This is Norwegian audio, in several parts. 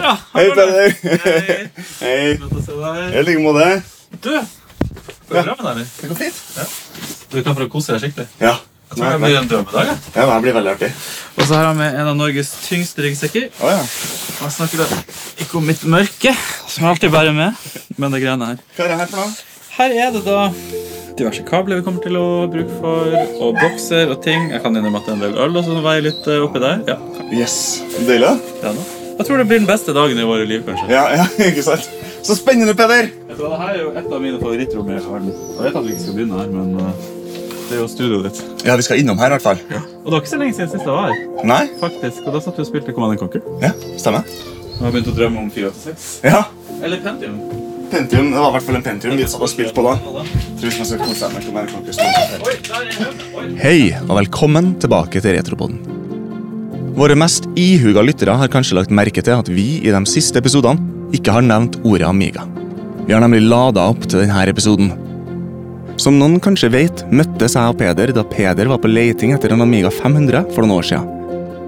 Ja, Hei, Peder. Hei. Hei. Godt å se deg. I like måte. Du, går det bra med deg, eller? Det går fint. Du er klar for å kose deg skikkelig? Ja. Jeg tror det blir en drømmedag. ja. Ja, det blir veldig artig. Og så har jeg med en av Norges tyngste ryggsekker. Å ja. Jeg snakker da ikke om mitt mørke, som jeg alltid bærer med, men det greiene her. Hva er det her for noe? Her er det da diverse kabler vi kommer til å bruke for, og bokser og ting. Jeg kan innrømme at det er en del øl også som veier litt eh, oppi der. Ja, Yes. Deilig, da. det er noe. Jeg tror det blir den beste dagen i våre liv, kanskje. Ja, ja, ikke sant? Så spennende, Peder. Vet du hva, det her er jo et av mine favorittrom i verden. Jeg vet at vi ikke skal begynne her, men eh, det er jo studioet ditt. Ja, vi skal innom her i hvert fall. Og det var ikke så lenge siden sist jeg var her, Nei? faktisk. Og da satt vi og spilte Command Conquer. Ja, stemmer. Og jeg begynte å drømme om 486. Ja. Eller Pentium. Pentium, det var i hvert fall en Pentium vi satt og spilte på da. Tror man skal kose seg med Command Conquer er. Hei, og velkommen tilbake til Retropoden. Våre mest ihuga lyttere har kanskje lagt merke til at vi i de siste episodene ikke har nevnt ordet Amiga. Vi har nemlig lada opp til denne episoden. Som noen kanskje vet, møttes jeg og Peder da Peder var på leiting etter en Amiga 500 for noen år siden.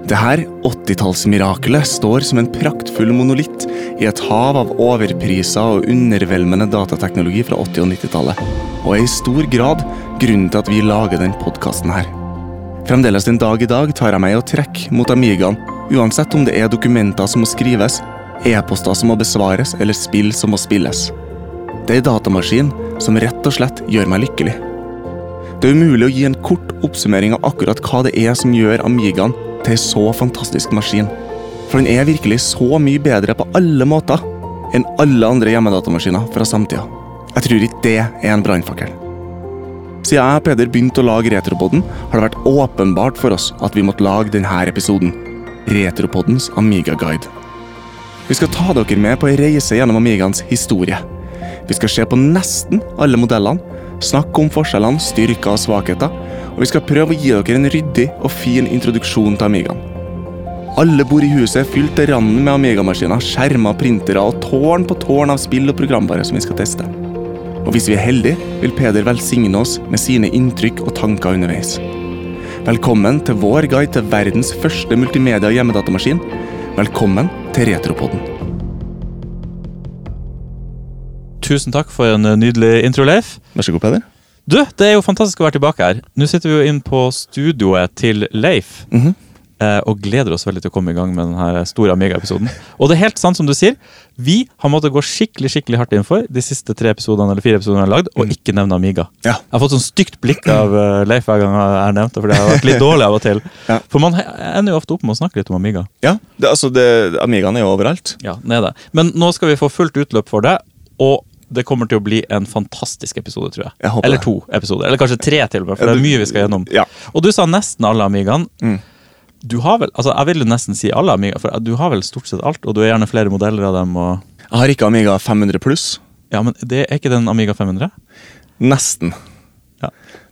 Dette 80-tallsmirakelet står som en praktfull monolitt i et hav av overpriser og undervelmende datateknologi fra 80- og 90-tallet, og er i stor grad grunnen til at vi lager denne podkasten her. Fremdeles den dag i dag tar jeg meg å trekke mot Amigaen, uansett om det er dokumenter som må skrives, e-poster som må besvares, eller spill som må spilles. Det er en datamaskin som rett og slett gjør meg lykkelig. Det er umulig å gi en kort oppsummering av akkurat hva det er som gjør Amigaen til en så fantastisk maskin. For den er virkelig så mye bedre på alle måter enn alle andre hjemmedatamaskiner fra samtida. Jeg tror ikke det er en brannfakkel. Siden jeg og Peder begynte å lage Retropodden, har det vært åpenbart for oss at vi måtte lage denne episoden. Retropoddens Amiga-guide. Vi skal ta dere med på en reise gjennom Amigaens historie. Vi skal se på nesten alle modellene, snakke om forskjellene, styrker og svakheter, og vi skal prøve å gi dere en ryddig og fin introduksjon til Amigaen. Alle bor i huset fylt til randen med Amiga-maskiner, skjermer, printere og tårn på tårn av spill og programvare som vi skal teste. Og hvis vi er heldige, vil Peder velsigne oss med sine inntrykk og tanker underveis. Velkommen til vår guide til verdens første multimedia hjemmedatamaskin. Velkommen til Retropodden. Tusen takk for en eh, nydelig intro, Leif. Vær så god, Peder. Du, det er jo fantastisk å være tilbake her. Nå sitter vi jo inn på studioet til Leif. Mm eh, Og gleder oss veldig til å komme i gang med denne store Amiga-episoden. Og det er helt sant som du sier, vi har måttet gå skikkelig skikkelig hardt inn for de siste tre episodene eller fire episodene jeg har lagd, og ikke nevne Amiga. Ja. Jeg har fått sånn stygt blikk av eh, Leif hver gang jeg har nevnt det, for det har vært litt dårlig av og til. Ja. For man ender jo ofte opp med å snakke litt om Amiga. Ja, det, altså, det, Amigaen er jo overalt. Ja, det er det. Men nå skal vi få fullt utløp for det, og det kommer til å bli en fantastisk episode, tror jeg. Jeg Eller to episoder. Eller kanskje tre, til og med, for det er mye vi skal gjennom. Ja. Og du sa nesten alle Amigaen. Mm. Du har vel, altså Jeg vil jo nesten si alle Amiga, for du har vel stort sett alt, og du er gjerne flere modeller av dem. og... Jeg har ikke Amiga 500 pluss. Ja, men det Er ikke den Amiga 500? Nesten.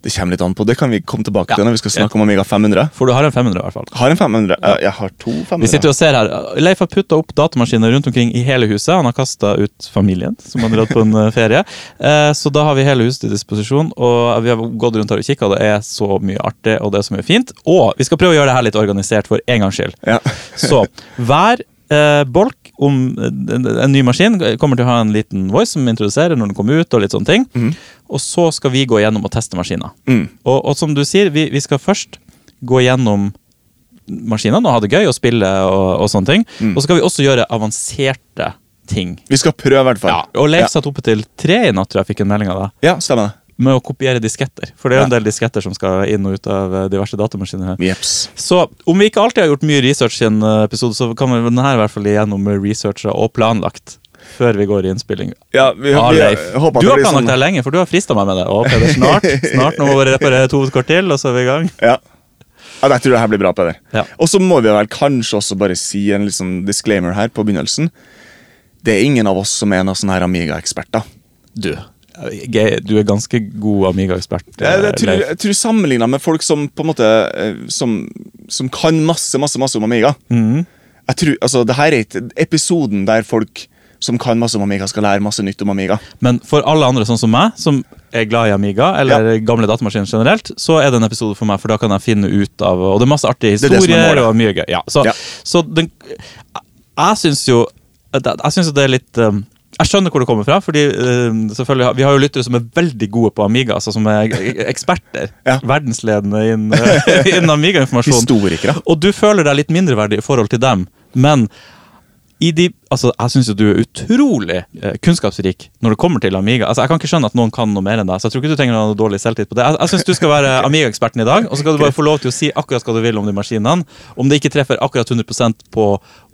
Ja. Det kommer litt an på. Det kan vi komme tilbake Ja. til når vi skal snakke om Amiga 500. For du har en 500, i hvert fall. Har en 500. Jeg, jeg har to 500. Vi sitter og ser her. Leif har putta opp datamaskiner rundt omkring i hele huset. Han har kasta ut familien, som har dratt på en eh, ferie. Eh, Så da har vi hele huset til disposisjon, og vi har gått rundt her og kikka. Det er så mye artig, og det er så mye fint. Og vi skal prøve å gjøre det her litt organisert for en gangs skyld. Ja. Så hver eh, bolk om en, en ny maskin kommer til å ha en liten voice som introduserer når den kommer ut, og litt sånne ting. Mm. Og så skal vi gå gjennom og teste maskiner. Mm. Og, og som du sier, vi, vi skal først gå gjennom maskinene og ha det gøy og spille og, og sånne ting. Mm. Og så skal vi også gjøre avanserte ting. Vi skal prøve, i hvert fall. Ja, og Leif Ja. satt oppe til tre i natt, tror jeg fikk en melding av deg, Ja, stemmer det. Med å kopiere disketter. For det er jo en del disketter som skal inn og ut av eh, diverse datamaskiner. her. Jeps. Så om vi ikke alltid har gjort mye research i en eh, episode, så kan vi denne i hvert fall igjennom researcha og planlagt før vi går i innspilling. Ja, vi, ah, vi, Du har planlagt sånn- det lenge, for du har frista meg med det. Å, Peder, snart, snart nå må vi reparere to kort til, og så er vi i gang. Ja. ja, jeg tror det her blir bra, Peder. Ja. Og så må vi vel kanskje også bare si en liksom disclaimer her på begynnelsen. Det er ingen av oss som er noen sånne Amiga-eksperter. Du, du er ganske god Amiga-ekspert. Jeg, jeg, eh, jeg tror sammenligna med folk som på en måte eh, som, som kan masse, masse, masse om Amiga mm. Jeg tror, altså, det her er ikke episoden der folk som kan masse om Amiga, skal lære masse nytt om Amiga. Men for alle andre sånn som meg, som er glad i Amiga, eller gamle datamaskiner generelt, så er det en episode for meg, for da kan jeg finne ut av Og det er masse artige er er historier og mye gøy. Ja, så Ja. så den, jeg syns jo jeg syns det er litt um, Jeg skjønner hvor det kommer fra, fordi uh, vi har jo lyttere som er veldig gode på Amiga, altså som er e- eksperter. Ja. Verdensledende innen, innen Amiga-informasjon. Historikere. Og du føler deg litt mindreverdig i forhold til dem, men de, altså, jeg syns jo du er utrolig eh, kunnskapsrik når det kommer til Amiga. Altså, Jeg kan ikke skjønne at noen kan noe mer enn deg, så jeg tror ikke du trenger noe dårlig selvtillit på det. Jeg, jeg syns du skal være Amiga-eksperten i dag, og så skal du bare få lov til å si akkurat hva du vil om de maskinene. Om det ikke treffer akkurat 100% på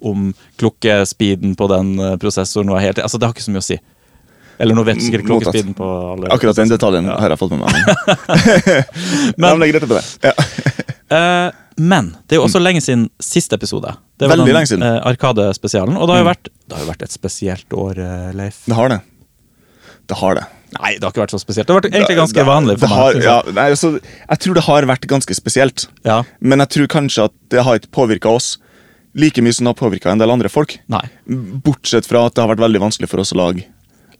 om klokkespeeden på den eh, prosessoren var helt Altså, det har ikke så mye å si. Eller nå vet du sikkert klokkespiden på alle Akkurat den detaljen har jeg fått med meg. Men, Men- det. Ja. Eh, men det er jo også lenge siden siste episode. Det var Veldig den, lenge siden. eh, Arkadespesialen. Og det har, jo Mm. vært, det har jo vært et spesielt år, eh, Leif. Det har det. Det har det. Nei, det har ikke vært så spesielt. Det har vært egentlig ganske det- vanlig det for har, meg. ja, synes jeg. nei, altså, jeg tror det har vært ganske spesielt. Ja. Men jeg tror kanskje at det har ikke påvirka oss like mye som det har påvirka en del andre folk. Nei. Bortsett fra at det har vært veldig vanskelig for oss å lage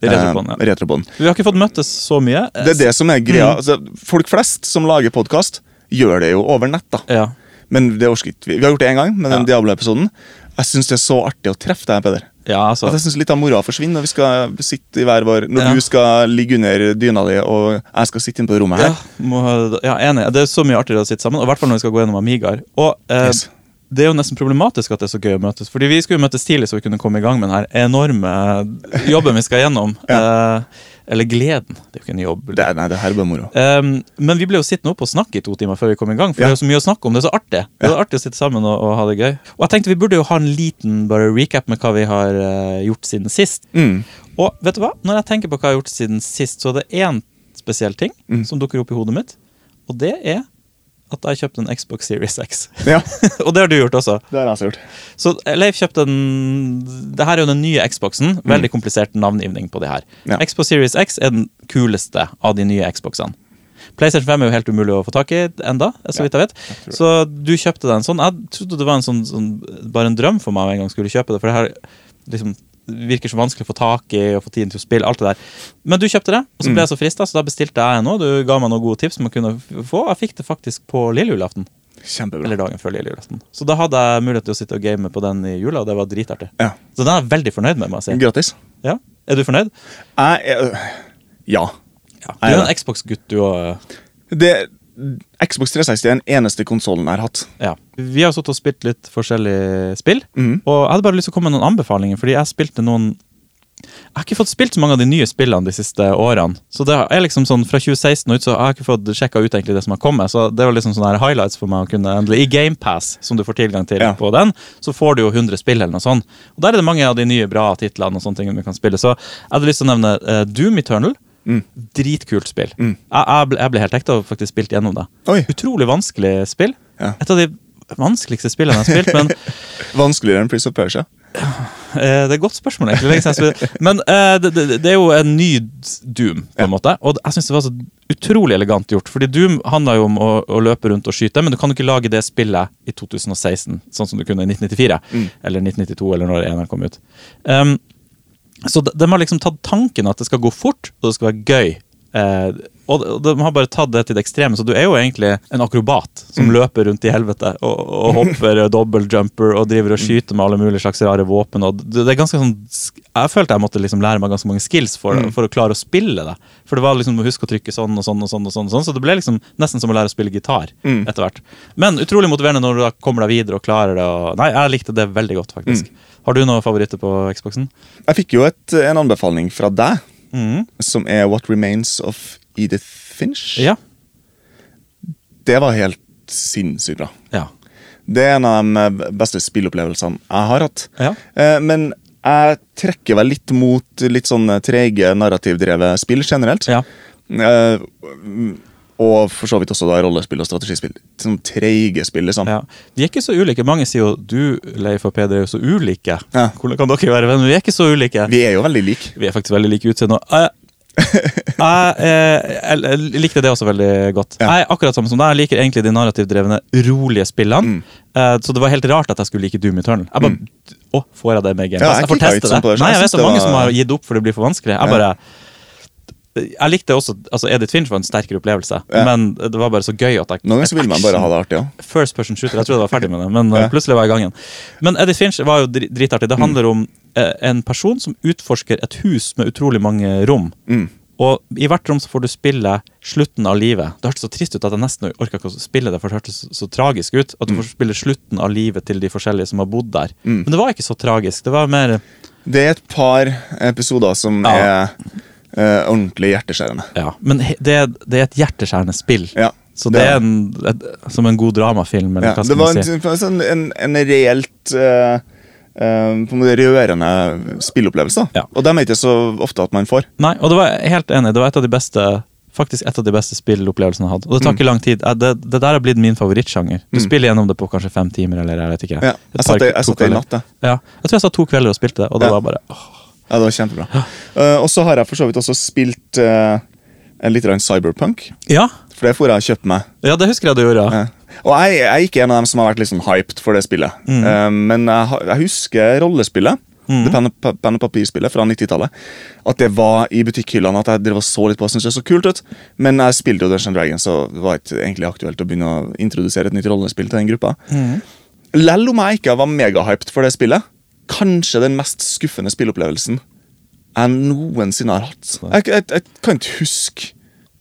Retrobånd, eh. Vi har ikke fått møttes så mye. Det er det som er greia. Mm. Altså, folk flest som lager podkast, gjør det jo over nett. da. Ja. Men det orker ikke vi. Har gjort det én gang med den Ja. Diablo-episoden. Jeg syns det er så artig å treffe deg, Peder. ja, altså. At jeg synes Litt av moroa forsvinner når vi skal sitte i hver vår Når Ja. du skal ligge under dyna di, og jeg skal sitte inne på rommet Ja, her. må, ja, enig. Det er så mye artigere å sitte sammen, og i hvert fall når vi skal gå gjennom Amigaer. Og eh, Yes. Det er jo nesten problematisk at det er så gøy å møtes. Fordi vi skulle jo møtes tidlig, så vi kunne komme i gang med den her enorme jobben vi skal gjennom. Eh, eller gleden. Det er jo ikke en jobb. Det, nei, det er bare moro. Um, men vi ble jo sittende oppe og snakke i to timer før vi kom i gang. For Ja. det er jo så mye å snakke om. Det er så artig. Det er ja. artig å sitte sammen og, og ha det gøy. Og jeg tenkte vi burde jo ha en liten bare recap med hva vi har uh, gjort siden sist. Mm. Og vet du hva? Når jeg tenker på hva jeg har gjort siden sist, så er det én spesiell ting Mm. som dukker opp i hodet mitt. Og det er at jeg kjøpte en Xbox Series X. Ja, og det har du gjort også. det har jeg også gjort. Så Leif kjøpte den Det her er jo den nye Xboxen. Veldig komplisert navngivning på de her. Mm. Ja. Xbox Series X er den kuleste av de nye Xboxene. PlayStation 5 er jo helt umulig å få tak i enda, så vidt jeg vet. det. Så du kjøpte den sånn. Jeg trodde det var en sånn, sånn bare en drøm for meg å en gang skulle kjøpe det, for det her liksom virker så vanskelig å få tak i og få tiden til å spille. alt det der. Men du kjøpte det, og så ble jeg så frista, så da bestilte jeg en òg. Du ga meg noen gode tips man kunne få. Jeg fikk det faktisk på lille julaften. Kjempebra. Eller dagen før lille julaften. Så da hadde jeg mulighet til å sitte og game på den i jula, og det var dritartig. Ja. Så den er jeg veldig fornøyd med. si. Gratis. Ja. Er du fornøyd? Jeg jeg, Ja. Ja. Du er er en Xbox-gutt, du òg. Det, Xbox 360 er den eneste konsollen jeg har hatt. Ja. Vi har satt og spilt litt forskjellige spill, Mm. og jeg hadde bare lyst til å komme med noen anbefalinger, fordi jeg spilte noen jeg har ikke fått spilt så mange av de nye spillene de siste årene. Så det er liksom sånn Fra 2016 og ut så har jeg ikke fått sjekka ut egentlig det som har kommet. Så det var liksom sånne highlights for meg å kunne endelig I GamePass, som du får tilgang til Ja. på den, så får du jo 100 spill eller noe sånt. Og der er det mange av de nye bra titlene og sånne ting du kan spille. Så jeg hadde lyst til å nevne uh, Doom Eternal. Mm. Dritkult spill. Mm. Jeg, jeg, ble, jeg ble helt ekte og faktisk spilt gjennom det. Oi. Utrolig vanskelig spill. Ja. Et av de vanskeligste spillene jeg har spilt, men Vanskeligere enn Prince of Persia. Eh, det er et godt spørsmål, egentlig. Men eh, det, det, det er jo en ny Doom, på en måte. Og jeg syns det var så utrolig elegant gjort. Fordi Doom handla jo om å, å løpe rundt og skyte, men du kan jo ikke lage det spillet i 2016, sånn som du kunne i 1994. Mm. Eller 1992, eller når eneren kom ut. Um, så de, de har liksom tatt tanken at det skal gå fort, og det skal være gøy. Eh, og de, de har bare tatt det til det ekstreme, så du er jo egentlig en akrobat som Mm. løper rundt i helvete og, og hopper dobbeltjumper og driver og skyter med alle mulige slags rare våpen. Og det, det er ganske sånn Jeg følte jeg måtte liksom lære meg ganske mange skills for, Mm. for å klare å spille det. For det var liksom å huske å trykke sånn og sånn, og sånn, og sånn, og sånn så det ble liksom nesten som å lære å spille gitar Mm. etter hvert. Men utrolig motiverende når du da kommer deg videre og klarer det. Og, nei, jeg likte det veldig godt, faktisk. Mm. Har du noen favoritter på Xboxen? Jeg fikk jo et, en anbefaling fra deg, mm. som er What Remains of Edith Finch. Ja. Det var helt sinnssykt bra. Ja. Det er en av de beste spillopplevelsene jeg har hatt. ja. Eh, Men jeg trekker vel litt mot litt sånn trege, narrativdrevet spill generelt. ja. Og for så vidt også da rollespill og strategispill. Sånn treige spill, liksom. Ja. De er ikke så ulike. Mange sier jo du, Leif og Peder, er jo så ulike. Ja. Hvordan kan dere være venner? Vi er ikke så ulike. Vi er jo veldig like. Vi er faktisk veldig like i utseende. og Jeg, jeg, jeg, jeg likte det også veldig godt. Ja. Jeg er akkurat samme som deg. Jeg liker egentlig de narrativdrevne, rolige spillene. Mm. Eh, så det var helt rart at jeg skulle like Doom Eternal. Jeg bare, Å, får jeg det med Game Ja, Pass? jeg får teste sånn det. det, Nei, jeg vet det er mange som har gitt opp for det blir for vanskelig. Jeg bare Jeg likte også altså Edith Finch var en sterkere opplevelse, Ja. men det var bare så gøy at jeg Noen ganger vil man bare ha det artig ja. First person shooter. Jeg trodde jeg var ferdig med det, men Ja. plutselig var jeg i gangen. Men Edith Finch var jo dritartig. Det handler om eh, en person som utforsker et hus med utrolig mange rom. Mm. Og i hvert rom så får du spille slutten av livet. Det hørtes så trist ut at jeg nesten orka ikke å spille det, for det hørtes så, så tragisk ut. At du får spille slutten av livet til de forskjellige som har bodd der. Mm. Men det var ikke så tragisk. Det var mer Det er et par episoder som Ja. er eh, ordentlig hjerteskjærende. Ja. Men det, det er et hjerteskjærende spill. Ja. Så det er en, et, som en god dramafilm, eller Ja, det var si? en, sånn- en, en reelt eh, Uh, på en måte rørende spillopplevelse. Ja. Og dem er ikke så ofte at man får. Nei, og det var helt enig. Det var et av de beste Faktisk et av de beste spillopplevelsene jeg har hatt. Og det tar Mm. ikke lang tid. Eh, Det, det der har blitt min favorittsjanger. Du spiller gjennom det på kanskje fem timer, eller jeg vet ikke. Ja, jeg satt i natt, jeg. Ja, jeg tror jeg satt to kvelder og spilte det, og det Ja. var bare åh. Ja, det var kjempebra. Uh, og så har jeg for så vidt også spilt uh, litt Cyberpunk. Ja, For det får jeg kjøpt meg. ja, det husker jeg du gjorde. Eh, og jeg, jeg er ikke en av dem som har vært litt sånn hyped for det spillet. Mm. Uh, men jeg, jeg husker rollespillet. Det penn og, penn og papirspillet fra 90-tallet. At det var i butikkhyllene. At jeg drev og så litt på det, syntes det så kult ut. Men jeg spilte jo Dungeons Dragons, så det var ikke egentlig aktuelt å begynne å introdusere et nytt rollespill til den gruppa. Mm. Lell om jeg ikke var megahyped for det spillet, kanskje den mest skuffende spillopplevelsen jeg noensinne har hatt. Jeg, jeg, jeg kan ikke huske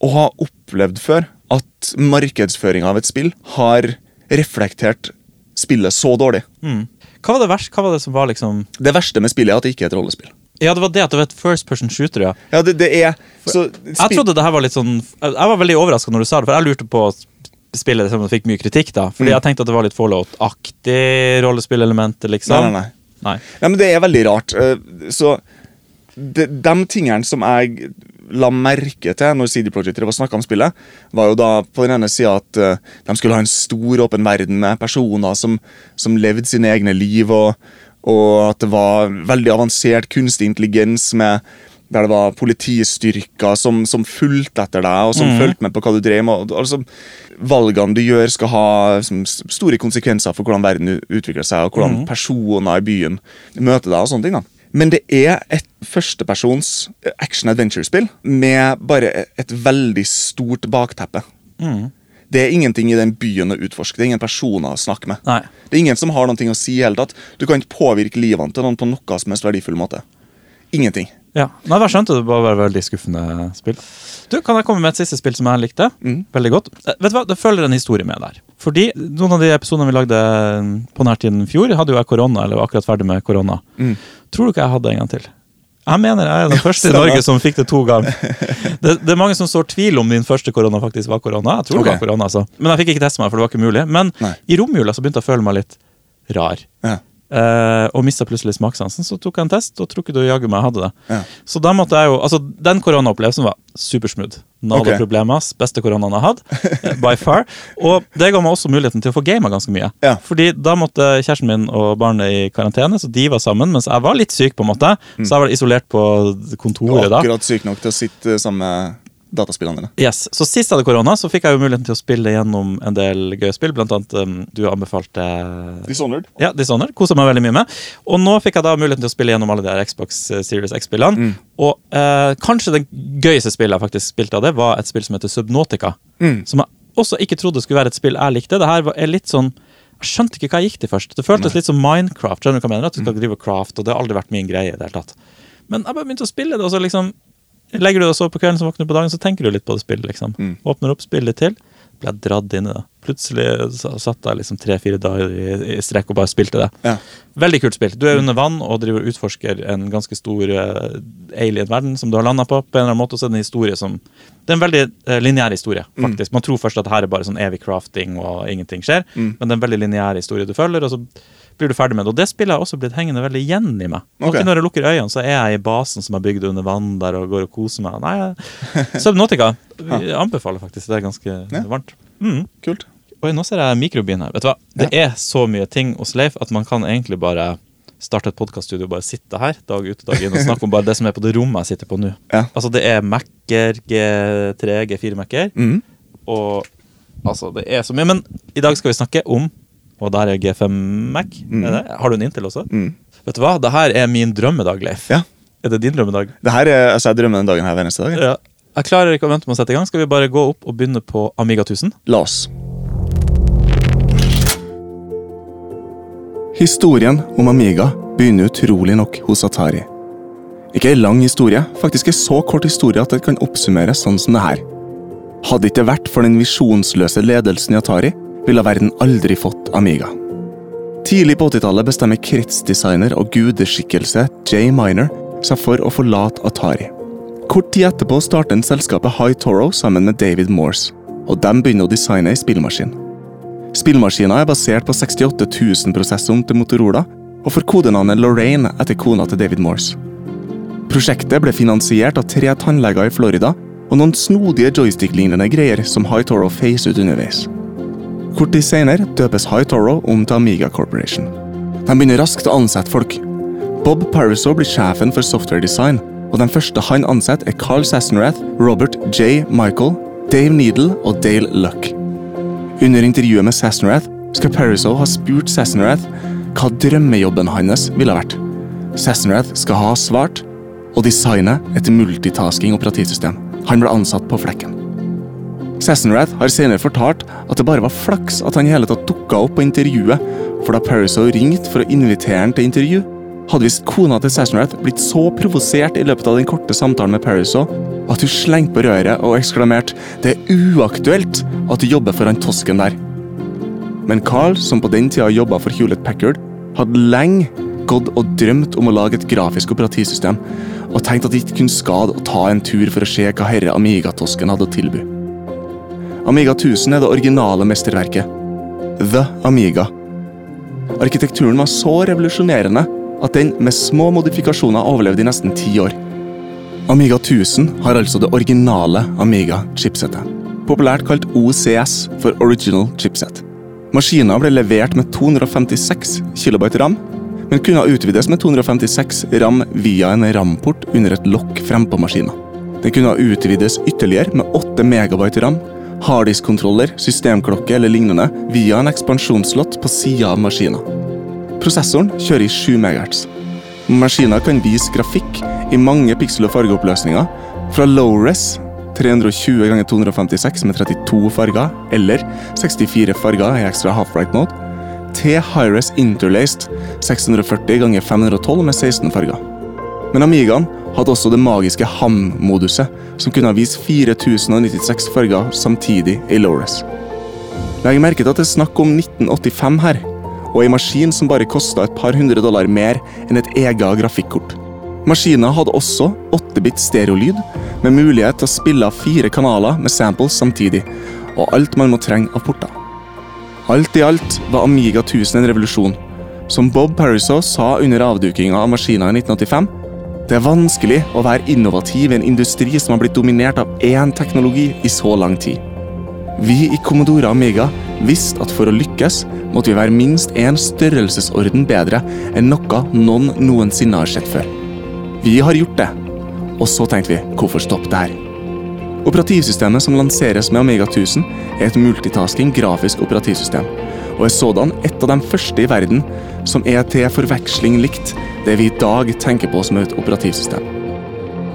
å ha opplevd før at markedsføringa av et spill har reflektert spillet så dårlig. Mm. Hva var det verste? Hva var det som var liksom Det verste med spillet er at det ikke er et rollespill. Ja, det var det at det var et first person shooter, ja. Ja, det, det er så, Jeg trodde det her var litt sånn Jeg var veldig overraska når du sa det, for jeg lurte på spillet som fikk mye kritikk, da. Fordi Mm. jeg tenkte at det var litt Fallout-aktig rollespillelementer, liksom. Nei, nei, nei. Nei. Nei, men det er veldig rart. Eh, Så de, de tingene som jeg la merke til når CD Projekt snakka om spillet, var jo da på den ene sida at eh, de skulle ha en stor, åpen verden med personer som, som levde sine egne liv, og, og at det var veldig avansert kunstig intelligens med der det var politistyrker som, som fulgte etter deg, og som fulgte med på hva du drev med. Altså, valgene du gjør, skal ha som, store konsekvenser for hvordan verden utvikler seg, og hvordan personer i byen møter deg. og sånne ting da. Men det er et førstepersons action-adventure-spill med bare et, et veldig stort bakteppe. Mm. Det er ingenting i den byen å utforske. Det er ingen personer å snakke med. Nei. Det er ingen som har noe å si i hele tatt. Du kan ikke påvirke livene til noen på noe som helst verdifull måte. Ingenting. Ja. Nei, jeg skjønte det bare var veldig skuffende spill. Du, Kan jeg komme med et siste spill som jeg likte? Mm. Veldig godt. Eh, vet du hva, Det følger en historie med der. Fordi noen av de episodene vi lagde på denne tiden i fjor, hadde jo jeg korona, eller var akkurat ferdig med korona. Mm. Tror du ikke jeg hadde en gang til? Jeg mener jeg er den første i. Norge som fikk det to ganger. Det, det er mange som står tvil om min første korona faktisk var korona. Jeg tror det var korona, altså. Men jeg fikk ikke teste meg, for det var ikke mulig. Men Nei. i romjula så begynte jeg å føle meg litt rar. Ja. Eh, og mista plutselig smakssansen. Så tok jeg en test, og tror ikke du jaggu meg hadde det. Ja. Så da måtte jeg jo, altså Den koronaopplevelsen var supersmooth. Nada okay. problemas. Beste koronaen jeg hatt. eh, by far. Og det ga meg også muligheten til å få gama ganske mye. Ja. Fordi da måtte kjæresten min og barnet i karantene, så de var sammen, mens jeg var litt syk, på en måte. Så jeg var isolert på kontoret da. Akkurat syk nok til å sitte sammen med dataspillene dine. Yes. Så sist jeg hadde korona, så fikk jeg jo muligheten til å spille gjennom en del gøye spill. Blant annet um, du anbefalte Dishonored. Ja, Dishonored. Kosa meg veldig mye med. Og nå fikk jeg da muligheten til å spille gjennom alle de her Xbox eh, Series X-spillene. Og uh, kanskje det gøyeste spillet jeg faktisk spilte av det, var et spill som heter Subnautica. Mm. Som jeg også ikke trodde skulle være et spill jeg likte. Det her var- er litt sånn Jeg skjønte ikke hva jeg gikk til først. Det føltes litt som Minecraft. Skjønner du hva jeg mener? At du skal drive craft, og det har aldri vært min greie. i det hele tatt. Men jeg bare begynte å spille det, og så liksom Legger du deg og sover på kvelden, så våkner du på dagen, så tenker du litt på det spillet. liksom. Åpner opp, spiller litt til. Ble jeg dratt inn i det. Plutselig satt jeg liksom tre-fire dager i, i strekk og bare spilte det. Ja. Veldig kult spill. Du er under vann og driver og utforsker en ganske stor eh, alien-verden som du har landa på. på en eller annen måte, og så er det en historie som Det er en veldig uh, lineær historie, faktisk. Man tror først at det her er bare sånn evig crafting og ingenting skjer, men det er en veldig lineær historie du følger, og så blir du ferdig med det. Og det spillet har også blitt hengende veldig igjen i meg. Okay. Når jeg lukker øynene, så er jeg i basen som er bygd under vann der og går og koser meg. Nei, jeg- anbefaler faktisk. Det er ganske Ja. varmt. Mm. Kult. Oi, nå ser jeg mikrobien her. Vet du hva? Det er så mye ting hos Leif at man kan egentlig bare starte et podkaststudio og bare sitte her dag ut og dag inn og snakke om bare det som er på det rommet jeg sitter på nå. Ja. Altså, det er Mac-er, G3, G4 Mac-er, mm. og altså, det er så mye. Men i dag skal vi snakke om Og der er G5 Mac. Er det? Har du en Intel også? Mm. Vet du hva? Det her er min drømmedag, Leif. Ja. Er det din drømmedag? Det her er, altså Jeg drømmer den dagen her hver eneste dag. Ja. jeg klarer ikke å vente med å sette i gang. Skal vi bare gå opp og begynne på Amiga 1000? La oss. Historien om Amiga begynner utrolig nok hos Atari. Ikke ei lang historie, faktisk ei så kort historie at det kan oppsummeres sånn som det her. Hadde ikke det vært for den visjonsløse ledelsen i Atari, ville verden aldri fått Amiga. Tidlig på 80-tallet bestemmer kretsdesigner og gudeskikkelse Jay Miner seg for å forlate Atari. Kort tid etterpå starter selskapet High Toro sammen med David Morse, og de begynner å designe ei spillmaskin. Spillmaskina er basert på 68 000-prosessoren til Motorola, og får kodenavnet Lorraine etter kona til David Morse. Prosjektet ble finansiert av tre tannleger i Florida, og noen snodige joystick-lignende greier som High Toro feiser ut underveis. Kort tid senere døpes High Toro om til Amiga Corporation. De begynner raskt å ansette folk. Bob Pariso blir sjefen for software design, og den første han ansetter er Carl Sassenrath, Robert J. Michael, Dave Needle og Dale Luck. Under intervjuet med Sassenrath skal Pariso ha spurt Sassenrath hva drømmejobben hans ville vært. Sassenrath skal ha svart og designe et multitasking operativsystem. Han ble ansatt på flekken. Sassenrath har senere fortalt at det bare var flaks at han i hele tatt dukka opp på intervjuet, for da Pariso ringte for å invitere han til intervju, hadde visst kona til Sassenrath blitt så provosert i løpet av den korte samtalen med Pariso at hun slengte på røret og eksklamerte 'Det er uaktuelt at du jobber for han tosken der'. Men Carl, som på den tida jobba for Hewlett Packard, hadde lenge gått og drømt om å lage et grafisk operativsystem, og tenkte at det ikke kunne skade å ta en tur for å se hva herre Amiga-tosken hadde å tilby. Amiga 1000 er det originale mesterverket. The Amiga. Arkitekturen var så revolusjonerende at den med små modifikasjoner overlevde i nesten ti år. Amiga 1000 har altså det originale Amiga-chipsettet. Populært kalt OCS for Original Chipset. Maskinen ble levert med 256 KB ram, men kunne utvides med 256 ram via en RAM-port under et lokk frempå maskinen. Den kunne utvides ytterligere med 8 MB ram, harddisk-kontroller, systemklokke eller lignende via en ekspansjonsslott på sida av maskinen. Prosessoren kjører i 7 MHz. Maskinen kan vise grafikk i mange piksel- og fargeoppløsninger, fra low-res 320 ganger 256 med 32 farger, eller 64 farger i extra half-bright mode, til high-res interlaced 640 ganger 512 med 16 farger. Men Amigaen hadde også det magiske ham-moduset, som kunne ha vist 4096 farger samtidig i Lores. Legg merke til at det er snakk om 1985 her, og ei maskin som bare kosta et par hundre dollar mer enn et eget grafikkort. Maskinen hadde også 8-bit stereolyd, med mulighet til å spille av fire kanaler med samples samtidig, og alt man må trenge av porter. Alt i alt var Amiga 1000 en revolusjon. Som Bob Pariso sa under avdukinga av maskina i 1985, det er vanskelig å være innovativ i en industri som har blitt dominert av én teknologi i så lang tid. Vi i Commodore Amiga visste at for å lykkes måtte vi være minst én størrelsesorden bedre enn noe noen noensinne har sett før. Vi har gjort det, og så tenkte vi hvorfor stoppe der? Operativsystemet som lanseres med Amiga 1000, er et multitasking grafisk operativsystem, og er sådan et av de første i verden som er til forveksling likt det vi i dag tenker på som et operativsystem.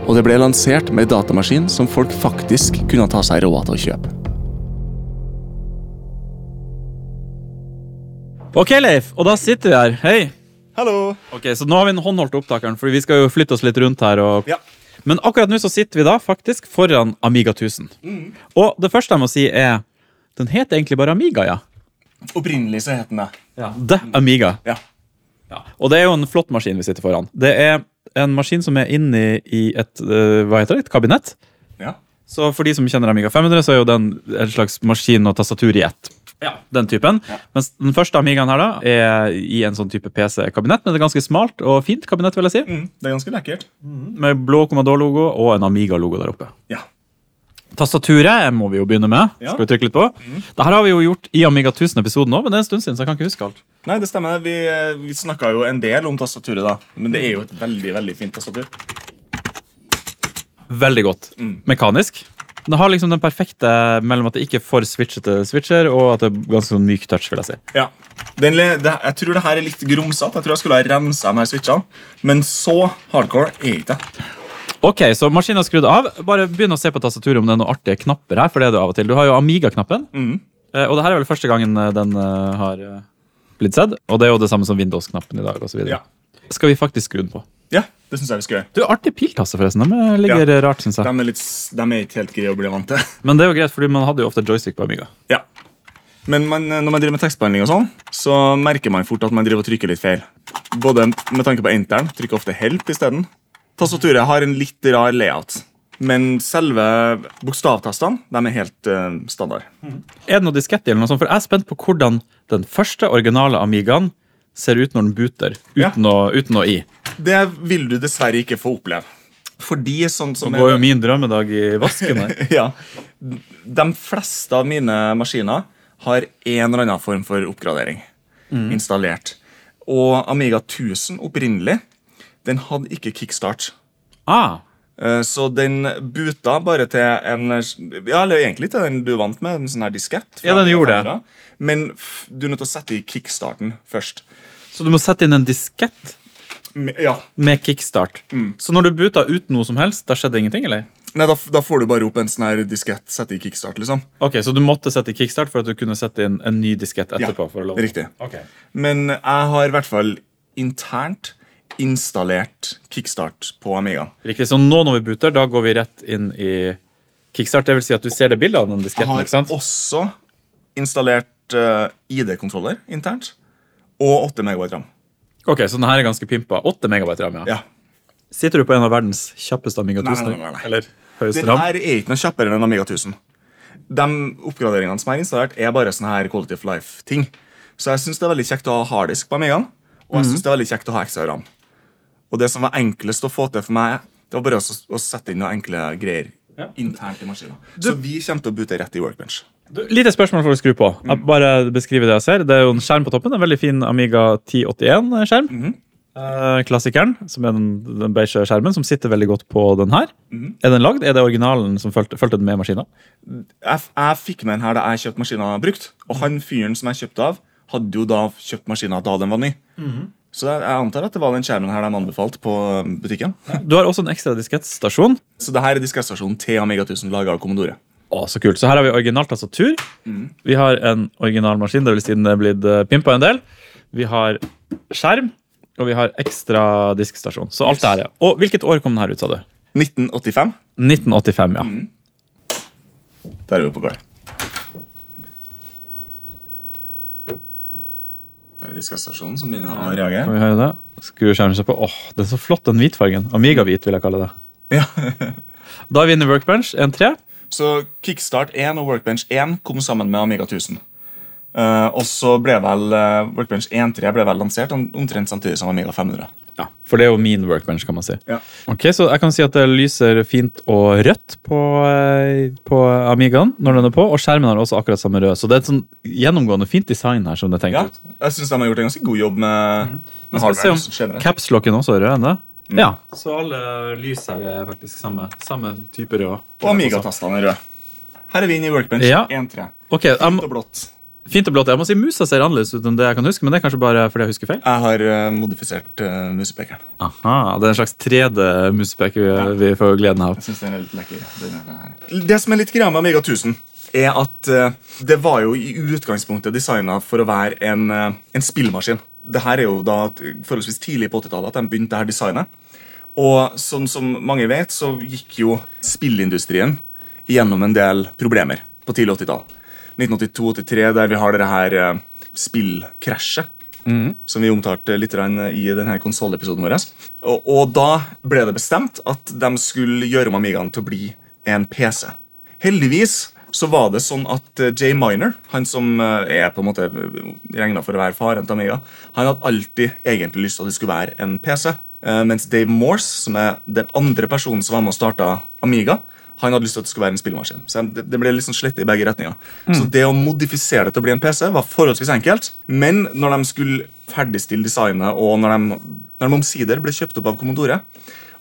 Og det ble lansert med en datamaskin som folk faktisk kunne ta seg råd til å kjøpe. Ok, Leif, og da sitter vi her. Hei. Hallo! Ok, Så nå har vi den håndholdte opptakeren, for vi skal jo flytte oss litt rundt her. Og... Ja. Men akkurat nå så sitter vi da faktisk foran Amiga 1000. Og det første jeg må si, er Den heter egentlig bare Amiga, ja. Opprinnelig så het den det. The Amiga. Ja. Ja. Og det er jo en flott maskin vi sitter foran. Det er en maskin som er inni i et øh, hva heter det, et kabinett. ja. Så for de som kjenner Amiga 500, så er jo den en slags maskin og tastatur i ett. Ja, den typen. Ja. Mens den første Amigaen her da, er i en sånn type PC-kabinett, men det er ganske smalt og fint kabinett, vil jeg si. Mm, det er ganske lekkert. Med blå Commodore-logo og en Amiga-logo der oppe. Ja. Tastaturet må vi jo begynne med. Ja. Skal vi trykke litt på? Mm. Dette har vi jo gjort i Amiga 1000-episoden òg, men det er en stund siden, så jeg kan ikke huske alt. Nei, det stemmer. Vi, vi snakka jo en del om tastaturet, da. Men det er jo et veldig veldig fint tastatur. Veldig godt. Mm. Mekanisk. Det har liksom den perfekte mellom at det ikke er for switchete switcher, og at det er ganske sånn myk touch. vil Jeg si. Ja. Den, det, jeg tror det her er litt grumsete. Jeg tror jeg skulle ha rensa de her switchene. Men så hardcore er ikke det. Ok, så maskinen er skrudd av. Bare begynn å se på tastaturet om det er noen artige knapper her. for det er det av og til. Du har jo Amiga-knappen. Mhm. Eh, Og det her er vel første gangen eh, den eh, har blitt sett. Og det er jo det samme som Windows-knappen i dag. Og så videre. Ja. Skal vi faktisk skru den på? Ja, det syns jeg vi skal gjøre. Du, Artig piltasse, forresten. De ligger Ja. rart, syns jeg. De er, litt, de er ikke helt greie å bli vant til. Men det er jo greit, fordi man hadde jo ofte joystick på Amiga. Ja. Men man, når man driver med tekstbehandling, og sånn, så merker man fort at man driver og trykker litt feil. Både med tanke på enteren, trykker ofte help isteden. Tastaturet har en litt rar layout. Men selve bokstavtastene de er helt uh, standard. Er det noe diskett i eller noe sånt? For jeg er spent på hvordan den første originale Amigaen ser ut når den booter, Ja. uten, å, uten å i. Det vil du dessverre ikke få oppleve. Fordi sånn som... Nå går jo min drømmedag i vasken her. ja, De fleste av mine maskiner har en eller annen form for oppgradering installert. Og Amiga 1000 opprinnelig, den hadde ikke kickstart. Ah, Så den buta bare til en Ja, eller egentlig til den du vant med, en sånn her diskett. Ja, den gjorde det. Men du er nødt til å sette i kickstarten først. så du må sette inn en diskett med, Ja, med kickstart. Så når du buta uten noe som helst, da skjedde ingenting, eller? Nei, da, da får du bare opp en sånn her diskett, sette i kickstart, liksom. Ok, Så du måtte sette i kickstart for at du kunne sette inn en ny diskett etterpå? å riktig. Okay. Men jeg har i hvert fall internt installert kickstart på Amiga. Riktig, Så nå når vi booter, da går vi rett inn i kickstart. Det vil si at du ser det bildet av den Jeg disketten, har ikke sant? også installert uh, ID-kontroller internt. Og 8 megabyte ram. Ok, Så den her er ganske pimpa. 8 megabyte ram, ja. Ja. Sitter du på en av verdens kjappeste Amiga 1000? nei, nei, nei. Eller høyeste Den her er ikke noe kjappere enn Amiga 1000. De oppgraderingene som er installert, er bare sånne her quality of life-ting. Så jeg syns det er veldig kjekt å ha harddisk på Amigaen, og Mhm. jeg synes det er veldig kjekt å ha ekstra ram. Og det som var enklest å få til for meg, det var bare å, å sette inn noen enkle greier Ja. internt i maskinen. Så vi kommer til å bute rett i Workbench. Du, Lite spørsmål for å skru på. Jeg bare beskriver det jeg ser. Det er jo en skjerm på toppen. En veldig fin Amiga 1081-skjerm. Mhm. Eh, klassikeren, som er den, den beige skjermen, som sitter veldig godt på den her. Mhm. Er den lagd? Er det originalen som fulgte, den med maskinen? Jeg, jeg fikk med den her da jeg kjøpte maskinen brukt, og han fyren som jeg kjøpte av, hadde jo da kjøpt maskinen da den var ny. Så jeg, antar at det var den skjermen her de anbefalte på butikken. Du har også en ekstra diskettstasjon. Så det her er diskettstasjonen til Amiga 1000 laga av Commodore. Å, så kult. Så her har vi originalt tastatur. Mm. Vi har en original maskin, det vil si den er blitt uh, pimpa en del. Vi har skjerm, og vi har ekstra diskstasjon. Så alt det her er. Og hvilket år kom den her ut, sa du? 1985. 1985, ja. Mm. Der er vi på gang. Der er diskrettstasjonen som begynner å reagere. Kan vi høre det? Skrur skjermen seg på. Åh, den er så flott, den hvitfargen. Amiga-hvit, vil jeg kalle det. Ja. Da vinner Workbench 1-3. Så Kickstart 1 og Workbench 1 kom sammen med Amiga 1000. Eh, og så ble vel uh, Workbench 1.3 ble vel lansert om, omtrent samtidig som Amiga 500. Ja, for det er jo min Workbench, kan man si. Ja. Ok, Så jeg kan si at det lyser fint og rødt på, eh, på Amigaen når den er på, og skjermen har også akkurat samme rød. Så det er et sånn gjennomgående fint design her. som det er tenkt Ja, ut. jeg syns de har gjort en ganske god jobb med, med vi se hardware. Capslocken også er rød Mm. Ja, så alle lys her er faktisk samme, samme type rød. Og Amiga-tastene er røde. Her er vi inne i Workbench Ja. 1.3. Okay, fint Og blått. Fint og blått. Jeg må si Musa ser annerledes ut enn det jeg kan huske, men det er kanskje bare fordi jeg husker feil. Jeg har uh, modifisert uh, musepekeren. Aha, Det er en slags 3D-musepek vi, vi får gleden av. Jeg synes den er litt lekker. Den. Det som er litt greia med Amiga 1000, er at uh, det var jo i utgangspunktet designa for å være en, uh, en spillmaskin. Det her er jo da forholdsvis tidlig på 80-tallet at de begynte det her designet. Og sånn som mange vet, så gikk jo spillindustrien gjennom en del problemer på tidlig 80-tall. 1982-83, der vi har det her spillkrasjet. Mm. Som vi omtalte litt i denne konsollepisoden vår. Og, og da ble det bestemt at de skulle gjøre om Amigaen til å bli en PC. Heldigvis så var det sånn at eh, Jay Miner, han som eh, er på en måte regna for å være faren til Amiga, han hadde alltid egentlig lyst til at det skulle være en PC. Eh, mens Dave Morse, som er den andre personen som var med og starta Amiga, han hadde lyst til at det skulle være en spillemaskin. Så det, det ble sånn slett i begge retninger. Så det å modifisere det til å bli en PC var forholdsvis enkelt. Men når de skulle ferdigstille designet, og når de, når de omsider ble kjøpt opp av Commodore,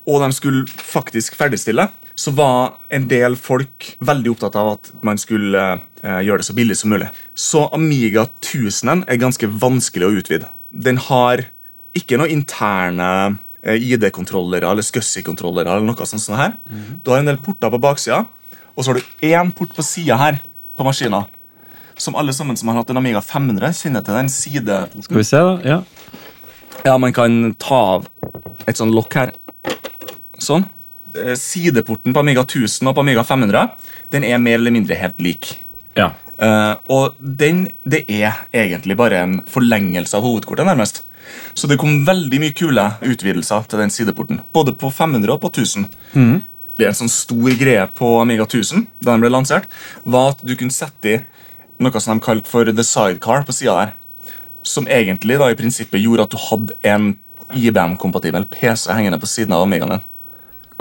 og de skulle faktisk ferdigstille, så var en del folk veldig opptatt av at man skulle eh, gjøre det så billig som mulig. Så Amiga 1000 er ganske vanskelig å utvide. Den har ikke noe interne ID-kontrollere eller SCSI-kontrollere. eller noe sånt sånt her. Du har en del porter på baksida, og så har du én port på sida her på maskina. Som alle sammen som har hatt en Amiga 500, kjenner til den side... Skal vi se, da. Ja. Ja, man kan ta av et sånn lokk her. Sånn. Eh, Sideporten på Amiga 1000 og på Amiga 500 den er mer eller mindre helt lik. ja. Uh, og den det er egentlig bare en forlengelse av hovedkortet. nærmest. Så det kom veldig mye kule utvidelser til den sideporten. Både på 500 og på 1000. Det er en sånn stor greie på Amiga 1000 da den ble lansert, var at du kunne sette i noe som de kalte for the sidecar på sida der. Som egentlig da i prinsippet gjorde at du hadde en IBM-kompatibel PC hengende på siden av Amigaen din.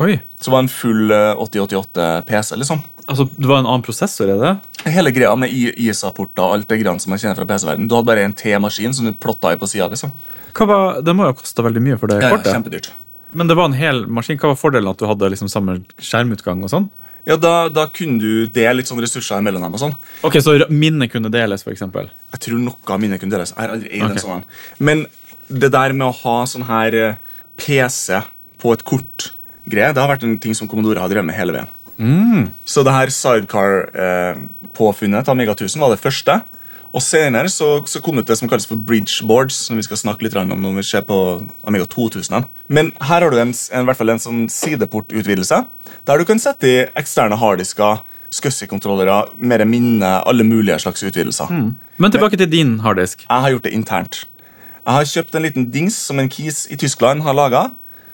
Oi. Så var det en full eh, 8088 PC. liksom. Altså, det var en annen prosessor, er det? Hele greia med I- ISA-porter og alt det grann som man kjenner fra PC-verden. Du hadde bare en T-maskin som du plotta i på sida. Liksom. Var, det må jo ha kosta veldig mye for det Ja, ja, kjempedyrt. Men det var en hel maskin. Hva var fordelen at du hadde liksom samme skjermutgang og sånn? Ja, da, da kunne du dele litt sånn ressurser mellom dem. og sånn. Ok, Så minnet kunne deles, eksempel? Jeg tror noe av minnet kunne deles. Jeg har aldri okay. sånn. Men det der med å ha sånn her eh, PC på et kort-greie, det har vært en ting som Commodore har drevet med hele veien. Så det her sidecar-påfunnet til Amiga 1000 var det første. Og senere så, så kom det til det som kalles for bridgeboards, som vi skal snakke litt om når vi ser på Amiga 2000. Men her har du en, en, hvert fall en sånn sideportutvidelse, der du kan sette i eksterne harddisker, SCSI-kontrollere, mer minne, alle mulige slags utvidelser. Men tilbake til din harddisk. Jeg har gjort det internt. Jeg har kjøpt en liten dings som en kis i Tyskland har laga,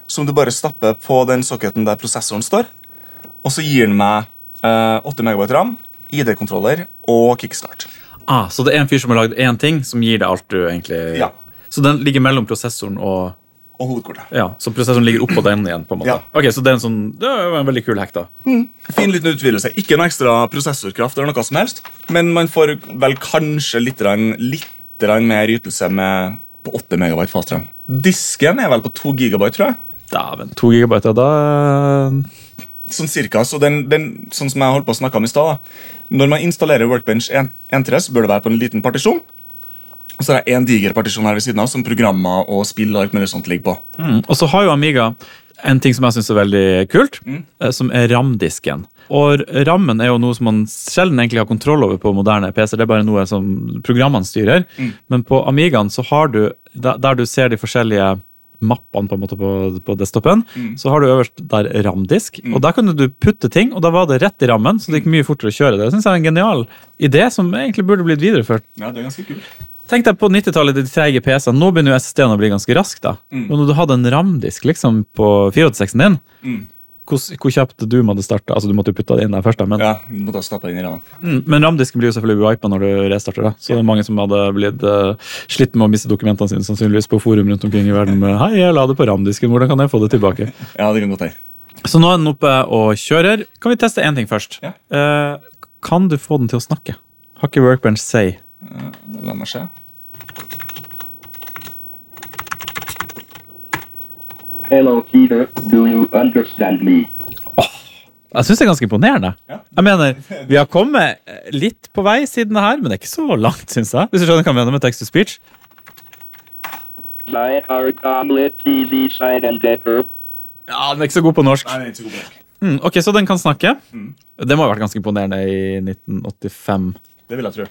som du bare stapper på den socketen der prosessoren står. Og så gir den meg eh, 8 MB ram, ID-kontroller og kickstart. Ah, Så det er en fyr som har lagd én ting, som gir deg alt du egentlig Ja. Så den ligger mellom prosessoren og Og hovedkortet. Ja, Så prosessoren ligger oppå den igjen? på en måte Ja. Ok, Så det er en sånn Det er jo en veldig kul hack, da. Fin liten utvidelse. Ikke noe ekstra prosessorkraft, eller noe som helst, men man får vel kanskje litt, grann- litt grann mer ytelse med på 8 MB faststrøm. Disken er vel på 2 GB, tror jeg. Dæven, to gigabyte, ja, da Sånn cirka, så den, den, sånn som jeg holdt på å snakke om i stad. Når man installerer Workbench 1.3, så bør det være på en liten partisjon. Og så er det en diger partisjon her ved siden av som programmer og spill og alt mulig sånt ligger på. Mm. Og så har jo Amiga en ting som jeg syns er veldig kult, mm. som er RAM-disken. Og rammen er jo noe som man sjelden egentlig har kontroll over på moderne PC. Det er bare noe som programmene styrer. Men på Amigaen så har du, der du ser de forskjellige mappene på, en måte på, på desktopen, så har du øverst der ramdisk, mm. Og der kunne du putte ting, og da var det rett i rammen, så det gikk mye fortere å kjøre det. Det synes jeg er en genial idé som egentlig burde blitt videreført. Ja, det er ganske kult. Tenk deg på 90-tallet, de treige PC-ene. Nå begynner jo SSD-en å bli ganske rask. da. Og når du hadde en RAM-disk liksom, på 486-en din, hvor, hvor kjapt du måtte starte Altså, du måtte jo putte det inn der først, men, Ja, du måtte ta stappe inn i rammen. mm, men RAM-disken blir jo selvfølgelig wipa når du restarter. da. Så det er mange som hadde blitt uh, slitt med å miste dokumentene sine sannsynligvis på forum rundt omkring i verden. med, Hei, jeg la det på RAM-disken, hvordan kan jeg få det tilbake? Ja, det kan godt være. Så nå er den oppe og kjører. Kan vi teste én ting først? Ja. Uh, kan du få den til å snakke? Har ikke Workbench si? La meg se. Hello, Peter. Do you understand me? Jeg syns det er ganske imponerende. Ja. Jeg mener, Vi har kommet litt på vei siden det her, men det er ikke så langt, syns jeg. Hvis du skjønner hva jeg mener med text to speech. Ja, Den er ikke så god på norsk. Nei, den er ikke så god på norsk. Mm, ok, Så den kan snakke. Det må ha vært ganske imponerende i 1985. Det vil jeg tro.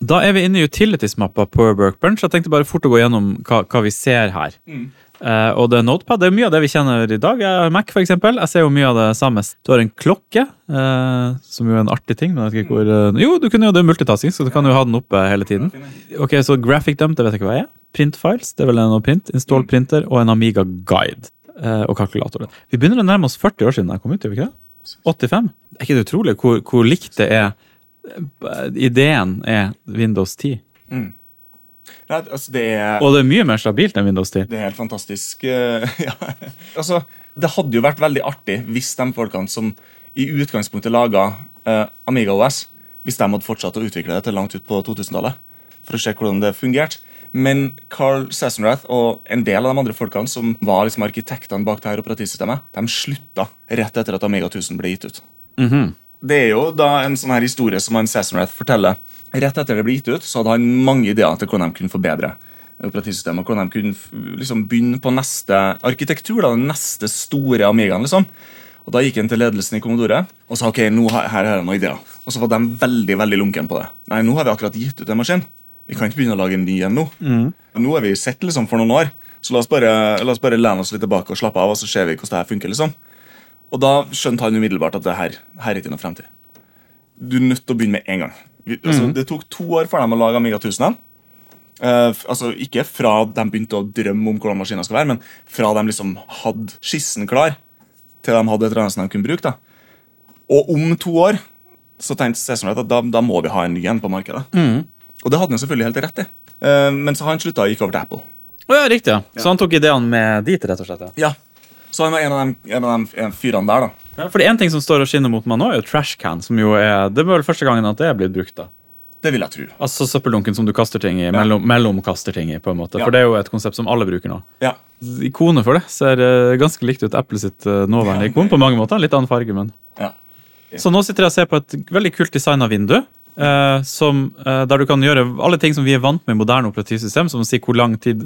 Da er vi inne i utilities-mappa på Workbench. Jeg tenkte bare fort å gå gjennom hva, hva vi ser her. Eh, og det er Notepad. Det er mye av det vi kjenner i dag. Jeg har Mac, eksempel. Jeg ser jo mye av det samme. Du har en klokke, uh, som jo er en artig ting. Men jeg vet ikke hvor, Uh, jo, du kunne jo det er multitasking, så du kan jo ha den oppe hele tiden. Ok, Så Graphic Dump, det vet jeg ikke hva er. Print files, det er vel en å print. Install printer og en Amiga Guide. og kalkulator. Vi begynner å nærme oss 40 år siden jeg kom ut. gjør vi ikke det? 85? Er ikke det utrolig hvor, hvor likt det er? Ideen er Windows 10. Nei, altså, det er... Og det er mye mer stabilt enn Windows 10. Det er helt fantastisk. eh, ja. altså, det hadde jo vært veldig artig hvis de folkene som i utgangspunktet laga uh, Amiga OS, hvis de hadde fortsatt å utvikle det til langt ut på 2000-tallet. For å se hvordan det fungerte. Men Carl Sassenrath og en del av de andre folkene som var liksom arkitektene bak det her operativsystemet, de slutta rett etter at Amiga 1000 ble gitt ut. Det er jo da en sånn her historie som han Sassenrath forteller. Rett etter det ble gitt ut, så hadde han mange ideer til hvordan de kunne forbedre operativsystemet. Hvordan de kunne liksom begynne på neste arkitektur. da, Den neste store Amigaen. liksom. Og Da gikk han til ledelsen i Commodore og sa ok, nå har, her er det noen ideer. Og så var de veldig veldig lunken på det. Nei, nå har vi akkurat gitt ut en maskin. Vi kan ikke begynne å lage en ny en nå. Nå er vi sett liksom for noen år, så la oss bare, la oss bare lene oss litt tilbake og slappe av, og så ser vi hvordan det her funker. liksom. Og da skjønte han umiddelbart at det her, her er ikke noe fremtid. Du er nødt til å begynne med en gang. Altså, Det tok to år for dem å lage Amiga 1000. Uh, altså Ikke fra de begynte å drømme om hvordan maskinen skal være, men fra de liksom hadde skissen klar, til de hadde et eller annet som de kunne bruke. da. Og om to år så tenkte Sesam at da, da må vi ha en ny en på markedet. Og det hadde han selvfølgelig helt rett i. uh, men så har han slutta og gikk over til Apple. Oh, ja, riktig. ja. Så han tok ideene med dit, rett og slett. ja. Ja. Så han var en av de, en av de fyrene der, da. Ja, for det er en ting som står og skinner mot meg nå, er jo trashcan, som jo er Det er vel første gangen at det er blitt brukt. da. Det vil jeg tro. Altså søppeldunken som du kaster ting i, mellom, mellom kaster ting i, på en måte. Ja. For det er jo et konsept som alle bruker nå. Ja. Ikonet for det ser eh, ganske likt ut Apple sitt eh, nåværende ikon på mange måter. Litt annen farge, men ja. Så nå sitter jeg og ser på et veldig kult designa vindu. eh, som, der du kan gjøre alle ting som vi er vant med i moderne operativsystem. Som å si hvor lang tid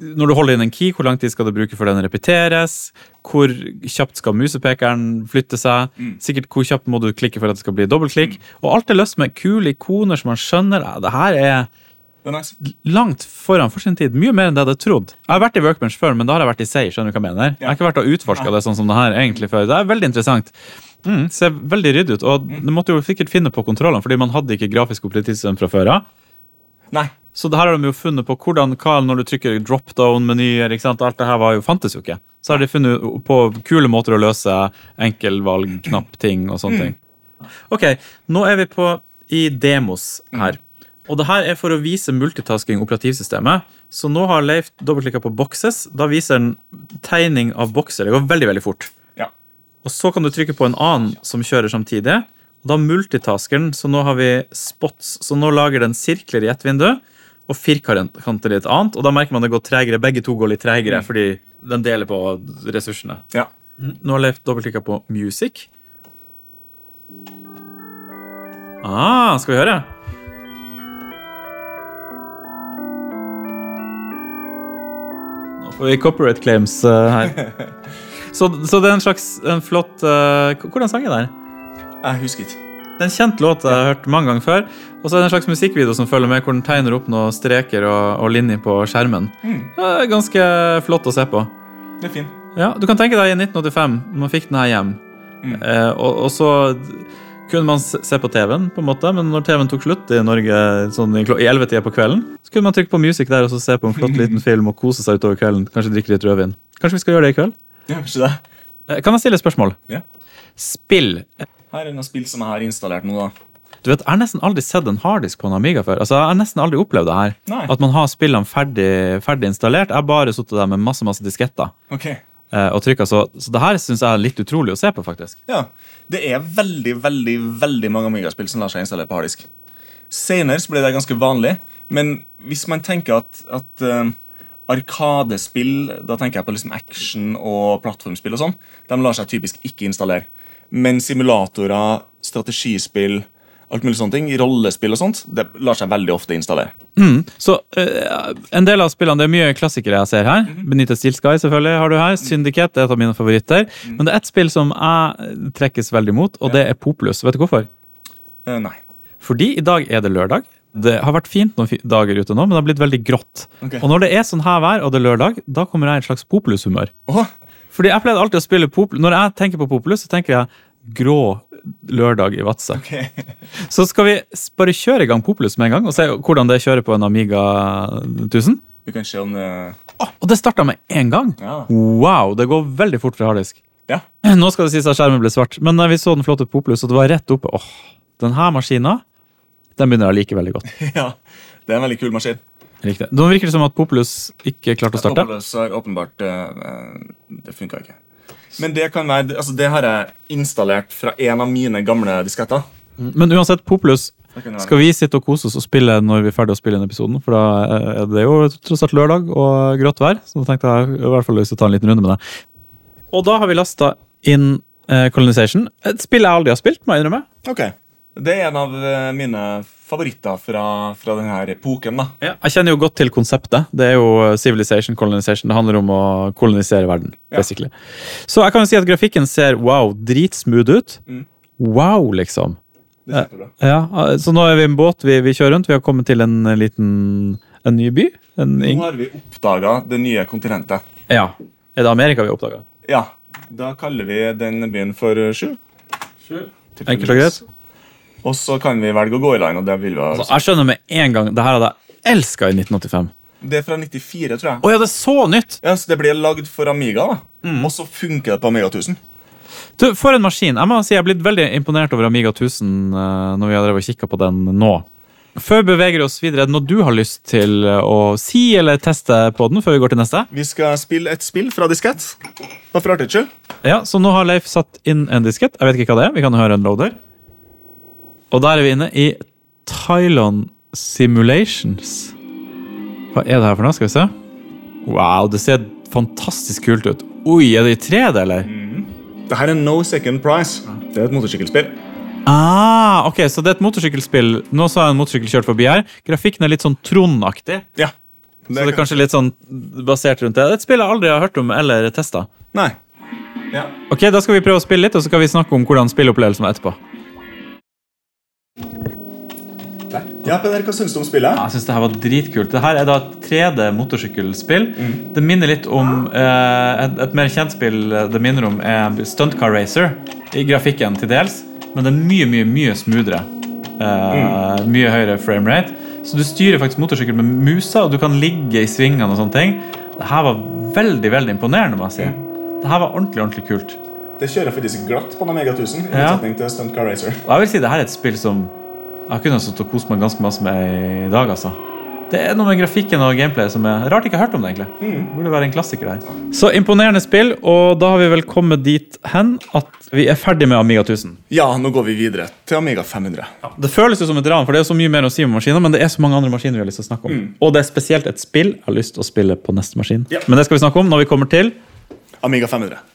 Når du holder inn en key, hvor lang tid skal du bruke før den repeteres? Hvor kjapt skal musepekeren flytte seg? Sikkert hvor kjapt må du klikke for at det skal bli dobbeltklikk? Og alt er løst med kule ikoner som man skjønner. Ja, det her er nice. langt foran for sin tid. Mye mer enn det jeg hadde trodd. Jeg har vært i Workbench før, men da har jeg vært i Sei. skjønner du hva Jeg mener? Jeg har ikke vært og utforska det sånn som det her egentlig før. Det er veldig interessant. Mm, ser veldig ryddig ut. Og det måtte jo sikkert finne på kontrollene, fordi man hadde ikke grafisk operativsystem fra før av. Nei. Så det her har de jo funnet på hvordan, hva når du trykker drop-down-menyer. ikke sant? Alt det her var jo, fantes jo ikke. Så har de funnet på kule måter å løse enkeltvalg-knapp-ting og sånne ting. Ok, nå er vi på i demos her. Og det her er for å vise multitasking operativsystemet. Så nå har Leif dobbeltklikka på boxes. Da viser den tegning av bokser. Det går veldig, veldig fort. Ja. Og så kan du trykke på en annen som kjører samtidig. Og da multitasker den, så nå har vi spots. Så nå lager den sirkler i ett vindu og firkanter litt et annet. Og da merker man det går tregere. Begge to går litt tregere fordi den deler på ressursene. ja. Nå har Leif dobbeltklikka på music. Ah, skal vi høre? Nå får vi copyright claims uh, her. Så, så det er en slags en flott uh, Hvordan sang er det her? Jeg husker ikke. Det er en kjent låt jeg har hørt mange ganger før. Og så er det en slags musikkvideo som følger med, hvor den tegner opp noen streker og, og linjer på skjermen. Det er ganske flott å se på. Det er fin. Ja, Du kan tenke deg i 1985, når man fikk den her hjem. Eh, og, og så kunne man se på TV-en, på en måte, men når TV-en tok slutt i Norge sånn i, 11-tida på kvelden, så kunne man trykke på music der og så se på en flott liten film og kose seg utover kvelden. Kanskje drikke litt rødvin. Kanskje vi skal gjøre det i kveld? Ja, kanskje det. Eh, kan jeg stille et spørsmål? Ja. Spill. Her er noen spill som jeg har installert nå, da. Du vet, Jeg har nesten aldri sett en harddisk på en Amiga før. Altså, Jeg har nesten aldri opplevd det her. Nei. At man har spillene ferdig, ferdig installert. Jeg har bare sittet der med masse masse disketter. Ok. eh, og trykket, så, så det her syns jeg er litt utrolig å se på, faktisk. Ja. Det er veldig, veldig veldig mange Amiga-spill som lar seg installere på harddisk. Senere så ble det ganske vanlig, men hvis man tenker at, at uh, Arkadespill, da tenker jeg på liksom action og plattformspill, og sånn, de lar seg typisk ikke installere. Men simulatorer, strategispill, alt mulig sånne ting, rollespill og sånt, det lar seg veldig ofte installere. Så uh, En del av spillene, det er mye klassikere jeg ser her. Benita Steel Sky selvfølgelig har du her. Syndicate er et av mine favoritter. Men det er ett spill som jeg trekkes veldig mot, og det er Populus. Vet du hvorfor? Uh, nei. Fordi i dag er det lørdag. Det har vært fint noen dager ute nå, men det har blitt veldig grått. Okay. Og når det er sånn her vær, og det er lørdag, da kommer jeg i et slags Populus-humør. Åh, Fordi jeg pleide alltid å spille Populus Når jeg tenker på Populus, så tenker jeg grå lørdag i Vadsø. Så skal vi bare kjøre i gang Populus med en gang, og se hvordan det kjører på en Amiga 1000? vi kan se om det Og det starta med en gang! Ja. Wow, det går veldig fort fra harddisk. Ja. Nå skal det sies at skjermen ble svart, men vi så den flotte Populus, og det var rett oppe Åh, den her maskina, den begynner jeg å like veldig godt. ja. Det er en veldig kul maskin. Riktig. Nå virker det som at Populus ikke klarte å starte. Populus har åpenbart eh, eh, Det funka ikke. Men det kan være Altså, det har jeg installert fra en av mine gamle disketter. Men uansett, Populus skal vi sitte og kose oss og spille når vi er ferdig å spille inn episoden. For da eh, er det jo tross alt lørdag og grått vær, så da tenkte jeg i hvert fall lyst til å ta en liten runde med deg. Og da har vi lasta inn Colonization. Et spill jeg aldri har spilt, må jeg innrømme. Ok. Det er en av eh, mine favoritter fra, fra denne epoken. da. Ja, jeg kjenner jo godt til konseptet. Det er jo uh, civilization, colonization. Det handler om å kolonisere verden. basically. Så jeg kan jo si at grafikken ser wow, dritsmooth ut. Mm. Wow, liksom. Det er kjempebra. Ja, Så nå er vi i en båt vi, vi kjører rundt. Vi har kommet til en uh, liten en ny by. En, Nå har vi oppdaga det nye kontinentet. ja. Er det Amerika vi har oppdaga? Ja, Da kaller vi den byen for eh, Sju. Enkelt og greit. Og så kan vi velge å gå i land, og det vil vi ha. Så jeg skjønner med en gang det her hadde jeg elska i 1985. Det er fra 94, tror jeg. Oh, ja, det er så nytt! Ja, så Det blir lagd for Amiga, da. Mm. og så funker det på Amiga 1000. Du, For en maskin. Jeg må si jeg er blitt veldig imponert over Amiga 1000 eh, når vi har kikket på den nå. Før vi beveger oss videre, er det noe du har lyst til eh, å si eller teste på den? før vi går til neste? Vi skal spille et spill fra diskett. Bare for artighets skyld. Ja, Så nå har Leif satt inn en diskett. Jeg vet ikke hva det er. Vi kan høre en loader. Og der er vi inne i Tylon Simulations. Hva er det her for noe? Skal vi se. Wow, det ser fantastisk kult ut. Oi, er det i 3D, eller? Det her er No Second Prize. Det er et motorsykkelspill. Ah, ok, Så det er et motorsykkelspill. Nå så jeg en motorsykkel kjørt forbi her. Grafikken er litt sånn Trond-aktig. Ja. Så det er kanskje litt sånn basert rundt det. Det er et spill jeg aldri har hørt om eller testa. Nei. Ja. Ok, da skal vi prøve å spille litt, og så skal vi snakke om hvordan spillopplevelsen var etterpå. Ja, Peder, hva syns du om spillet? Jeg synes det her var dritkult. Det her er da et 3D motorsykkelspill. Det minner litt om eh, et, et mer kjent spill det minner om er Stunt Car Racer. I grafikken til dels, men det er mye, mye, mye smoothere. Eh, Mye høyere framerate. Så du styrer faktisk motorsykkel med musa, og du kan ligge i svingene og sånne ting. Det her var veldig, veldig imponerende, må jeg si. Det her var ordentlig, ordentlig kult. Det kjører faktisk glatt på en Amiga 1000. i Ja. til Stunt Car Racer. Og jeg vil si det her er et spill som jeg kunne sittet og kost meg ganske masse med i dag. altså. Det er noe med grafikken og gameplay som er rart ikke har hørt om det. egentlig. Det burde være en klassiker der. Så imponerende spill, og da har vi vel kommet dit hen at vi er ferdig med Amiga 1000. Ja, nå går vi videre til Amiga 500. Det føles jo som et ran, for det er så mye mer å si om maskiner, men det er så mange andre maskiner vi har lyst til å snakke om. Og det er spesielt et spill jeg har lyst til å spille på neste maskin. Ja. Men det skal vi snakke om når vi kommer til Amiga 500.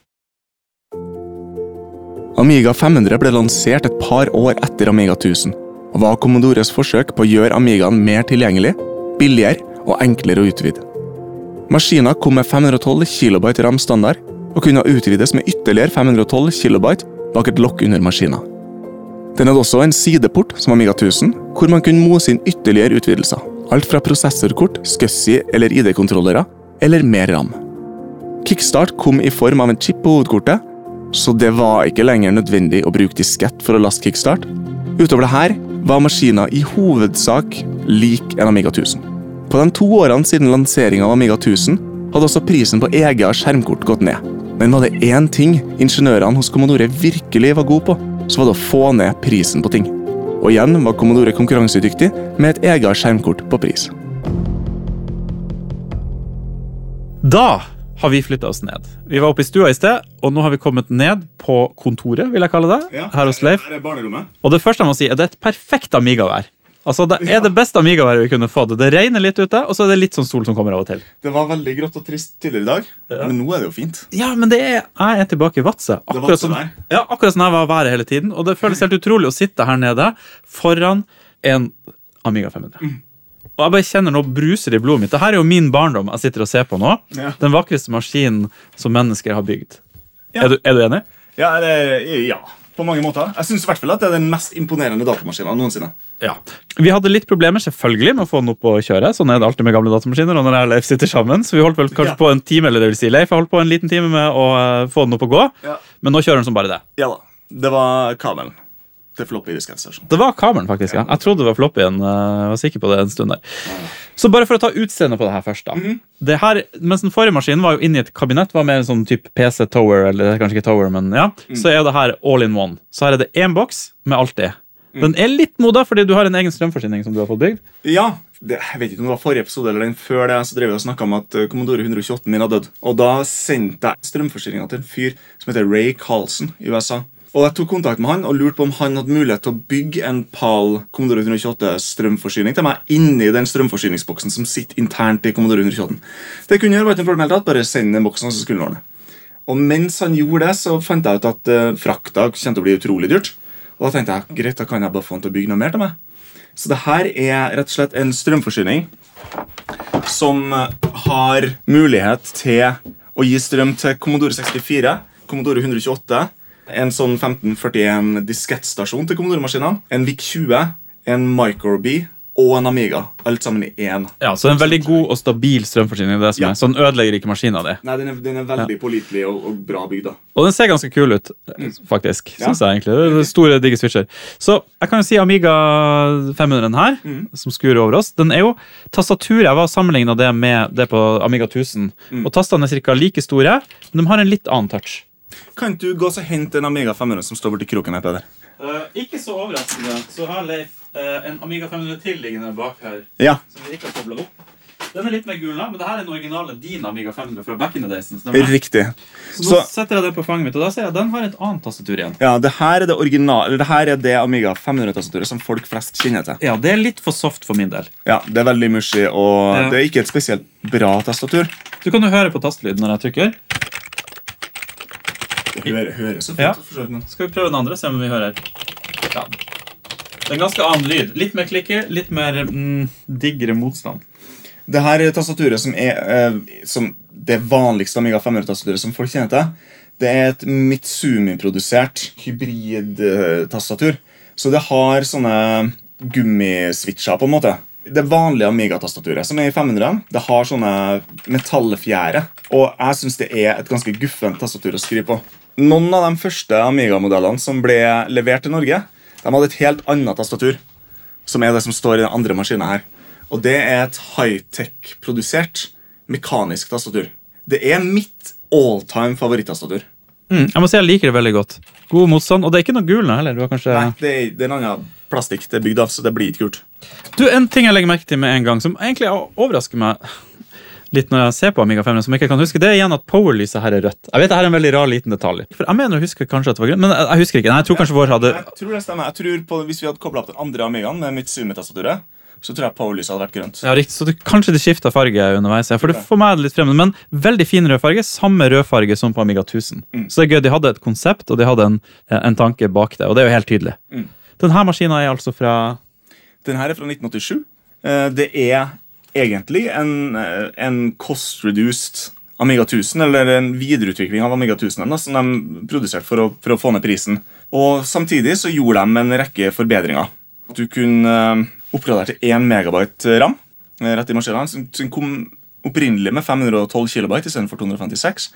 Amiga 500 ble lansert et par år etter Amiga 1000, og var Commodores forsøk på å gjøre Amigaen mer tilgjengelig, billigere og enklere å utvide. Maskinen kom med 512 KB ram standard, og kunne utvides med ytterligere 512 KB bak et lokk under maskinen. Den hadde også en sideport som Amiga 1000, hvor man kunne mose inn ytterligere utvidelser. Alt fra prosessorkort, SCSI eller ID-kontrollere, eller mer ram. Kickstart kom i form av en chip på hovedkortet, så det var ikke lenger nødvendig å bruke diskett for å laste kickstart. Utover det her var maskiner i hovedsak lik en Amiga 1000. På de to årene siden lanseringen av Amiga 1000 hadde også prisen på eget skjermkort gått ned. Men var det én ting ingeniørene hos Commodore virkelig var gode på, så var det å få ned prisen på ting. Og igjen var Commodore konkurransedyktig med et eget skjermkort på pris. Da har vi flytta oss ned. Vi var oppe i stua i sted, og nå har vi kommet ned på kontoret. vil jeg kalle det, her hos Leif. Her er barnerommet. Og det første jeg må si, er det er et perfekt Amiga-vær. Altså, Det er det beste Amiga-været vi kunne fått. Det regner litt ute, og så er det litt sånn sol som kommer av og til. Det var veldig grått og trist tidligere i dag, men nå er det jo fint. Ja, men det er, jeg er tilbake i Vadsø. Akkurat Vadsø ja, akkurat som jeg var været hele tiden. Og det føles helt utrolig å sitte her nede foran en Amiga 500. Mm. Og jeg bare kjenner noe bruser i blodet mitt. Dette er jo min barndom jeg sitter og ser på nå. Ja. Den vakreste maskinen som mennesker har bygd. Ja. Er, du, er du enig? Ja, det, ja, på mange måter. Jeg syns at det er den mest imponerende datamaskinen noensinne. Ja. Vi hadde litt problemer selvfølgelig med å få den opp og kjøre. Sånn er det alltid med gamle datamaskiner. og når jeg og Leif sitter sammen, Så vi holdt vel kanskje på en time eller det vil si Leif, jeg holdt på en liten time med å eh, få den opp og gå. Men nå kjører den som bare det. Ja da. Det var kabelen til floppy diskettstasjon. Det var kabelen, faktisk. ja. Jeg trodde det var floppyen. eh, Jeg var sikker på det en stund der. Så bare for å ta utseendet på det her først. da. det her, mens den forrige maskinen var jo inni et kabinett, var mer en sånn type PC Tower, eller kanskje ikke Tower, men ja, så er det her all in one. Så her er det én boks med alt i. Den er litt moda fordi du har en egen strømforsyning som du har fått bygd. Ja, det, jeg vet ikke om det var forrige episode eller den før det, så drev jeg og snakka om at eh, Commodore 128 min har dødd. Og da sendte jeg strømforsyninga til en fyr som heter Ray Carlson i USA. Og jeg tok kontakt med han og lurte på om han hadde mulighet til å bygge en PAL Commodore 128 strømforsyning til meg inni den strømforsyningsboksen som sitter internt i Commodore 128. Det kunne gjøre, noe problem bare send den boksen, så skulle han ordne. Og mens han gjorde det, så fant jeg ut at eh, frakta kom til å bli utrolig dyrt. Og da tenkte jeg greit, da kan jeg bare få han til å bygge noe mer til meg. Så det her er rett og slett en strømforsyning som har mulighet til å gi strøm til Commodore 64, Commodore 128, en sånn 1541 diskettstasjon til Commodore-maskinene, en VIC-20, en Microbee og en Amiga. Alt sammen i én. Ja, Så en veldig god og stabil strømforsyning. det som Ja. er. Så den ødelegger ikke maskina di. Nei, den er, den er veldig pålitelig og, og bra bygd. da. Og den ser ganske kul ut, faktisk. Ja. Synes jeg egentlig. Det er Store, digge switcher. Så jeg kan jo si Amiga 500 her, som skurer over oss. Den er jo Tastaturet jeg var sammenligna det med det på Amiga 1000. Og tastene er ca. like store, men de har en litt annen touch. Kan du gå og hente en Amiga 500 som står borti kroken her, Peder? ikke så overraskende så har Leif en Amiga 500 til liggende bak her. Ja. som vi ikke har koblet opp. Den er litt mer gul, men det her er den originale din Amiga 500 fra back in the days. Riktig. Så Så setter jeg den på fanget mitt, og da ser jeg at den har et annet tastatur igjen. ja, det her er det original, det her er det Amiga 500-tastaturet som folk flest kjenner til. Ja, det er litt for soft for min del. Ja, Det er veldig mushy, og Ja. det er ikke et spesielt bra tastatur. Du kan jo høre på tastelyden når jeg trykker. Hører, så fint ut. Skal vi prøve den andre, se om vi hører. Ja. Det er en ganske annen lyd. Litt mer klikke, litt mer mm, diggere motstand. Det her er tastaturet som er eh, som det vanligste Amiga 500-tastaturet som folk kjenner til. Det er et Mitsumi-produsert hybrid-tastatur. Så det har sånne gummiswitcher, på en måte. Det vanlige Amiga-tastaturet som er i 500, det har sånne metallfjære. Og jeg syns det er et ganske guffent tastatur å skrive på. Noen av de første Amiga-modellene som ble levert til Norge, de hadde et helt annet tastatur som er det som står i den andre maskinen her. Og det er et high-tech-produsert mekanisk tastatur. Det er mitt all-time favorittastatur. Mm, jeg må si jeg liker det veldig godt. God motstand, og det er ikke noe gulende heller. Du har kanskje... Nei, det er, det er en annen plastikk det er bygd av, så det blir ikke kult. Du, En ting jeg legger merke til med en gang, som egentlig overrasker meg litt når jeg ser på Amiga 500, som jeg ikke kan huske, det er igjen at powerlyset her er rødt. Jeg vet det her er en veldig rar liten detalj. For Jeg mener å huske kanskje at det var grønt, men jeg, husker ikke. Nei, jeg tror kanskje vår hadde Jeg tror det stemmer. Jeg tror på, Hvis vi hadde kobla opp den andre Amigaen med Mitsumi-tastaturet, så tror jeg powerlyset hadde vært grønt. Ja, riktig, så det, Kanskje det skifta farge underveis. ja, For det, får meg litt fremmed, Men veldig fin rød farge. Samme rød farge som på Amiga 1000. Så det er gøy, De hadde et konsept og de hadde en, en tanke bak det. Og det er jo helt tydelig. Mm. Denne maskina er altså fra Den her er fra 1987. Eh, Det er egentlig en, en cost-reduced Amiga 1000, eller en videreutvikling av Amiga 1000 da, som de produserte for å, for å få ned prisen. Og Samtidig så gjorde de en rekke forbedringer. Du kunne eh, oppgradere til 1 megabyte ram eh, rett i maskinen, som kom opprinnelig med 512 kilobyte istedenfor 256.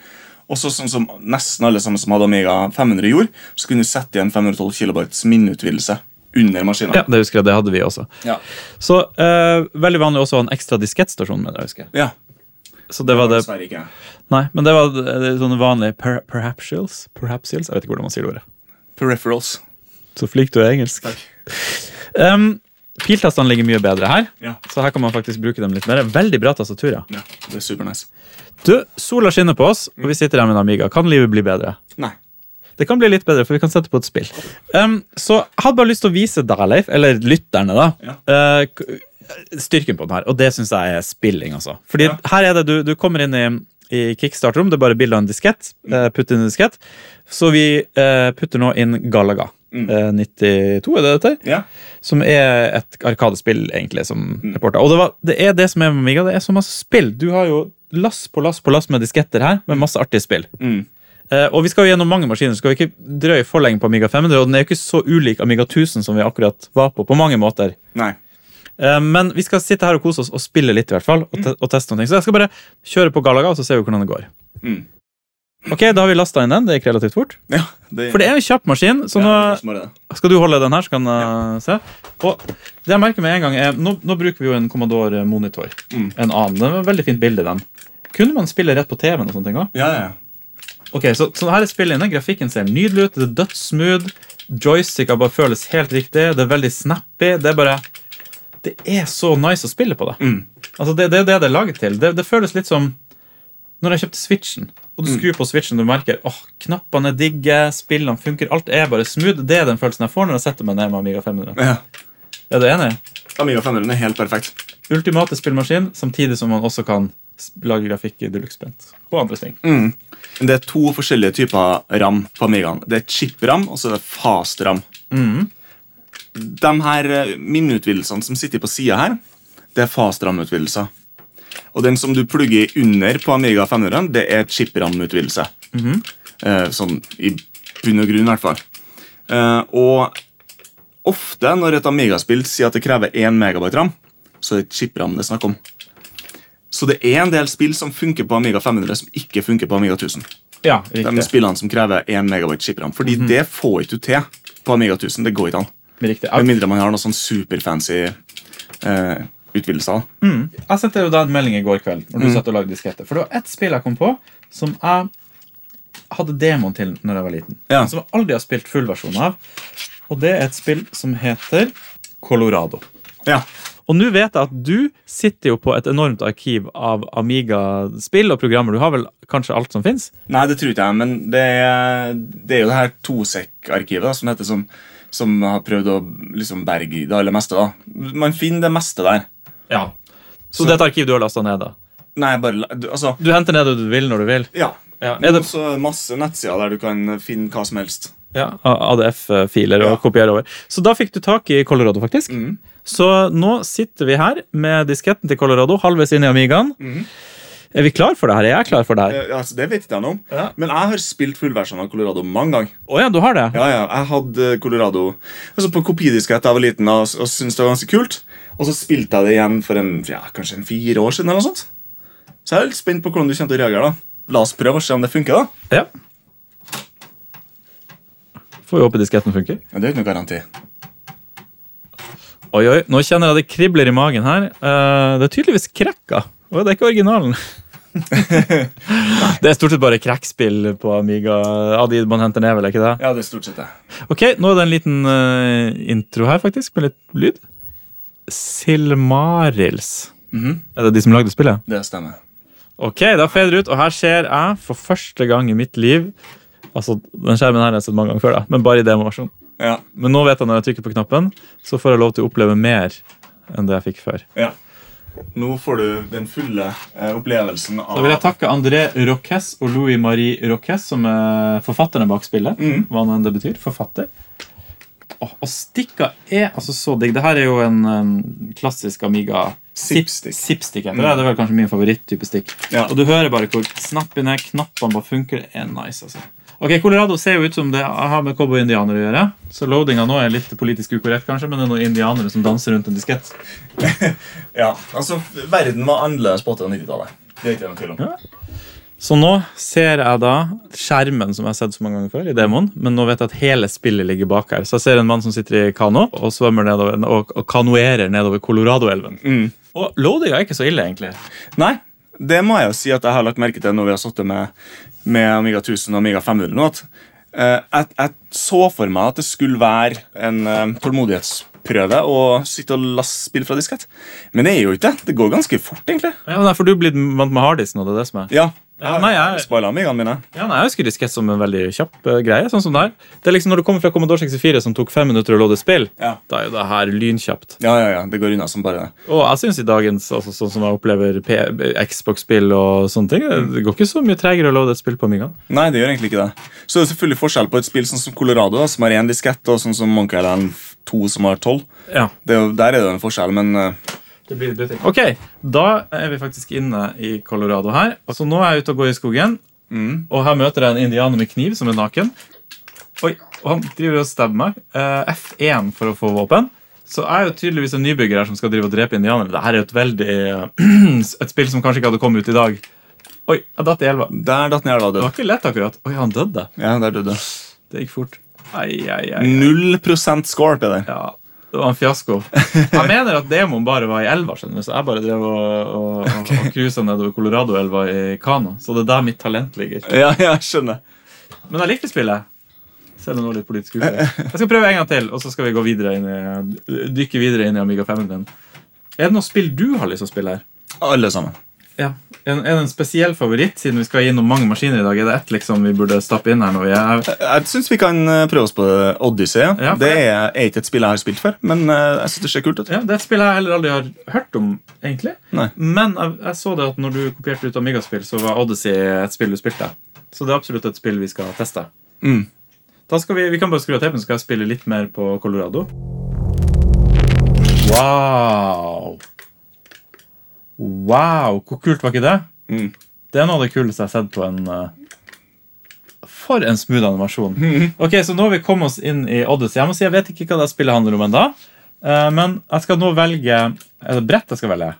Og så sånn som nesten alle sammen som hadde Amiga 500 gjorde, så kunne du sette igjen 512 kilobytes minneutvidelse under maskinen. Ja, det husker jeg, det hadde vi også. Ja. Så eh, Veldig vanlig også å ha en ekstra diskettstasjon med det. husker jeg. ja. Så det var det Dessverre ikke. Nei, men det var det, det, sånne vanlige per, perhapsils? Perhapsils? Jeg vet ikke hvordan man sier det ordet. Peripherals. Så flink du er engelsk. Um, Piltastene ligger mye bedre her, Ja. så her kan man faktisk bruke dem litt mer. Veldig bra tastatur, ja. ja, det er super nice. Du, sola skinner på oss, og vi sitter her med en Amiga. Kan livet bli bedre? Nei. Det kan bli litt bedre, for vi kan sette på et spill. Um, så jeg hadde bare lyst til å vise deg, Leif, eller lytterne, da, Ja. Uh, styrken på den her. Og det syns jeg er spilling, altså. Fordi Ja. her er det, du, du kommer inn i, i Kickstarter-rom, det er bare bilde av en diskett. eh, Putt inn en diskett. Så vi eh, putter nå inn Galaga. Mm. 92, er det dette? Ja. Som er et arkadespill, egentlig, som mm. Og det, var, det er det som er med Amiga, det er så masse spill. Du har jo lass på lass på lass med disketter her, med masse artige spill. Mm. Eh, og vi skal jo gjennom mange maskiner, skal vi ikke drøye for lenge på Amiga 500. Og den er jo ikke så ulik Amiga 1000 som vi akkurat var på, på mange måter. Nei. Eh, men vi skal sitte her og kose oss og spille litt, i hvert fall. Og, te og teste noen ting. Så jeg skal bare kjøre på Galaga, og så ser vi hvordan det går. Mm. Ok, Da har vi lasta inn den. Det gikk relativt fort. Ja, det, For det er jo en kjapp maskin, så ja, nå bare skal du holde den her, så kan jeg se. Og det jeg merker med en gang er, nå, nå bruker vi jo en Commodore monitor. Mm. En annen. Det var et veldig fint bilde, den. Kunne man spille rett på TV-en og sånne ting òg? Ja, ja, ja. Ok, så, så her er spillet inne. Grafikken ser nydelig ut. Det er dødssmooth. Joysticka bare føles helt riktig. Det er veldig snappy. Det er bare Det er så nice å spille på det. Mm. Altså, det, det er det det er laget til. Det, det føles litt som når jeg kjøpte Switchen. Og du skrur på Switchen, du merker åh, knappene er digge, spillene funker, alt er bare smooth. Det er den følelsen jeg får når jeg setter meg ned med Amiga 500. ja. Er du enig? Amiga 500 er helt perfekt. Ultimate spillmaskin, samtidig som man også kan lage grafikk i Deluxe-spent. Og andre ting. Mm. Det er to forskjellige typer ram på Amigaen. Det er chip-ram, og så er det fast-ram. De her eh, minneutvidelsene som sitter på sida her, det er fast-ram-utvidelser. Og den som du plugger under på Amiga 500, det er chip-ram-utvidelse. eh, sånn i bunn og grunn, i hvert fall. Eh, og ofte når et Amiga-spill sier at det krever 1 megabyte ram, så er det chip-ram det er snakk om. Så det er en del spill som funker på Amiga 500 som ikke funker på Amiga 1000. Ja, riktig. De spillene som krever 1 megabyte chipram. Fordi det får ikke du til på Amiga 1000. Det går ikke an. riktig. Med mindre man har noe sånn superfancy eh, utvidelser. Jeg sendte jo deg en melding i går kveld når du satt og lagde disketter. For det var ett spill jeg kom på som jeg hadde demoen til når jeg var liten. Ja. Som jeg aldri har spilt full versjon av. Og det er et spill som heter Colorado. Ja. Og nå vet jeg at du sitter jo på et enormt arkiv av Amiga-spill og programmer. Du har vel kanskje alt som fins? Nei, det tror ikke jeg, men det er, det er jo det her Tosek-arkivet som heter, som, som har prøvd å liksom berge det aller meste. da. Man finner det meste der. Ja. Så, det er et arkiv du har lasta ned? da? Nei, bare du, Altså, Du henter ned det du vil når du vil? ja. Ja. Det Er det også masse nettsider der du kan finne hva som helst. ja, ADF-filer og Ja. kopiere over. Så da fikk du tak i Colorado, faktisk. Mhm. Så nå sitter vi her med disketten til Colorado halvveis inn i Amigaen. Mhm. Er vi klar for det her? Er jeg klar for det her? Ja, altså, det vet ikke jeg noe om. Ja. Men jeg har spilt fullversjonen av Colorado mange ganger. Oh, ja, du har det? Ja, ja, jeg hadde Colorado altså på kopidiskett da jeg var liten og, og syntes det var ganske kult. Og så spilte jeg det igjen for en, ja, kanskje en fire år siden. eller noe sånt. Så jeg er litt spent på hvordan du kommer til å reagere. da. La oss prøve å se om det funker. da. Ja. Får vi håpe disketten funker. Ja, det er ikke noe garanti. Oi, oi, nå kjenner jeg det kribler i magen her. Eh, det er tydeligvis krekka. Og det er ikke originalen. det er stort sett bare krekkspill på Amiga. De man henter ned, vel, ikke det? Ja, det er stort sett det. Ok, nå er det en liten uh, intro her, faktisk, med litt lyd. Silmarils. Mhm. Er det de som lagde spillet? Det stemmer. Ok, da fader ut, og her ser jeg for første gang i mitt liv Altså, den skjermen her har jeg sett mange ganger før, da, men bare i demoversjon. Ja, Men nå vet jeg når jeg trykker på knappen, så får jeg lov til å oppleve mer enn det jeg fikk før. ja. Nå får du den fulle eh, opplevelsen av Da vil jeg takke André Roques og Louis Marie Roques, som er forfatterne bak spillet. Mm. Hva nå enn det betyr. Forfatter. Og, og stikka er altså så digg. Det her er jo en um, klassisk Amiga Zip-stick. Zip-stick det. Det er vel kanskje min favoritttype stikk. Ja. Og du hører bare hvor snappene, knappene bare funker. Det er nice, altså. Ok, Colorado ser jo ut som det har med cowboy-indianere å gjøre. Så loadinga nå er litt politisk ukorrekt, kanskje, men det er noen indianere som danser rundt en diskett. Ja, altså, Verden var annerledes på 80- og 90-tallet. Det er ikke noe tvil om. Ja. Så nå ser jeg da skjermen som jeg har sett så mange ganger før, i demoen, men nå vet jeg at hele spillet ligger bak her. Så jeg ser en mann som sitter i kano og svømmer nedover, og, og kanoerer nedover Colorado-elven. Mm. Og loadinga er ikke så ille, egentlig. Nei, det må jeg jo si at jeg har lagt merke til når vi har sittet med, med Amiga 1000 og Amiga 500 nå. At, eh, jeg, så for meg at det skulle være en eh, tålmodighetsprøve å sitte og laste spill fra diskett. Men det er jo ikke det. Det går ganske fort, egentlig. Ja, nei, for du blitt vant med harddisken, og det er det som er. Ja, Ja, nei, jeg- spoila mine. Ja, nei, Jeg husker diskett som en veldig kjapp uh, greie. sånn som det her. Det er liksom Når du kommer fra Commodore 64, som tok fem minutter å låde spill, Ja. da er jo det her lynkjapt. Ja, ja, ja, det går unna som bare det. Og jeg synes i dagens, altså, sånn som jeg opplever Xbox-spill og sånne ting, det går ikke så mye tregere å låde et spill på Amiga. Nei, det gjør egentlig ikke det. Så det er selvfølgelig forskjell på et spill sånn som Colorado, da, som har én diskett, og sånn som Monkey Island 2, som har tolv. Ja, er Der er det en forskjell, men eh, det blir litt. Ok, da er vi faktisk inne i Colorado her. Så nå er jeg ute og går i skogen, mm, og her møter jeg en indianer med kniv som er naken. Oi, og han driver og stabber meg. Eh, F1 for å få våpen. Så jeg er jo tydeligvis en nybygger her som skal drive og drepe indianere. Dette er jo et veldig Et spill som kanskje ikke hadde kommet ut i dag. Oi, jeg datt i elva. der datt den i elva Det var ikke lett, akkurat. Oi, han døde. Ja, der døde Det gikk fort. Ai, ai, ai. Null prosent score, Peder. Ja, det var en fiasko. Jeg mener at demoen bare var i elva, skjønner så jeg bare drev og, og, og, og cruisa nedover Colorado-elva i kano. Så det er der mitt talent ligger. Ja, ja, jeg skjønner. Men jeg likte spillet. Selv om det var litt politisk ufør. Jeg skal prøve en gang til, og så skal vi gå videre inn i, dykke videre inn i Amiga 500. Er det noe spill du har lyst til å spille her? Alle sammen. Ja. Er det en spesiell favoritt, siden vi skal innom mange maskiner i dag? Er det ett liksom vi burde stappe inn her nå? Jeg, Jeg syns vi kan eh, prøve oss på Odyssey. Ja. Det er, er ikke et spill jeg har spilt før, men eh, jeg synes det ser kult ut. ja, det er et spill jeg heller aldri har hørt om, egentlig. Nei. Men jeg, jeg så det at når du kopierte ut Amiga-spill, så var Odyssey et spill du spilte. Så det er absolutt et spill vi skal teste. Mm. Da skal vi, vi kan bare skru av tapen, så skal jeg spille litt mer på Colorado. Wow! Wow, hvor kult var ikke det? Mm. Det er noe av det kuleste jeg har sett på en eh, For en smooth animasjon. Ok, Så nå har vi kommet oss inn i Odyssey. Jeg må si, jeg vet ikke hva det spillet handler om ennå. Men jeg skal nå velge Er det brett jeg skal velge?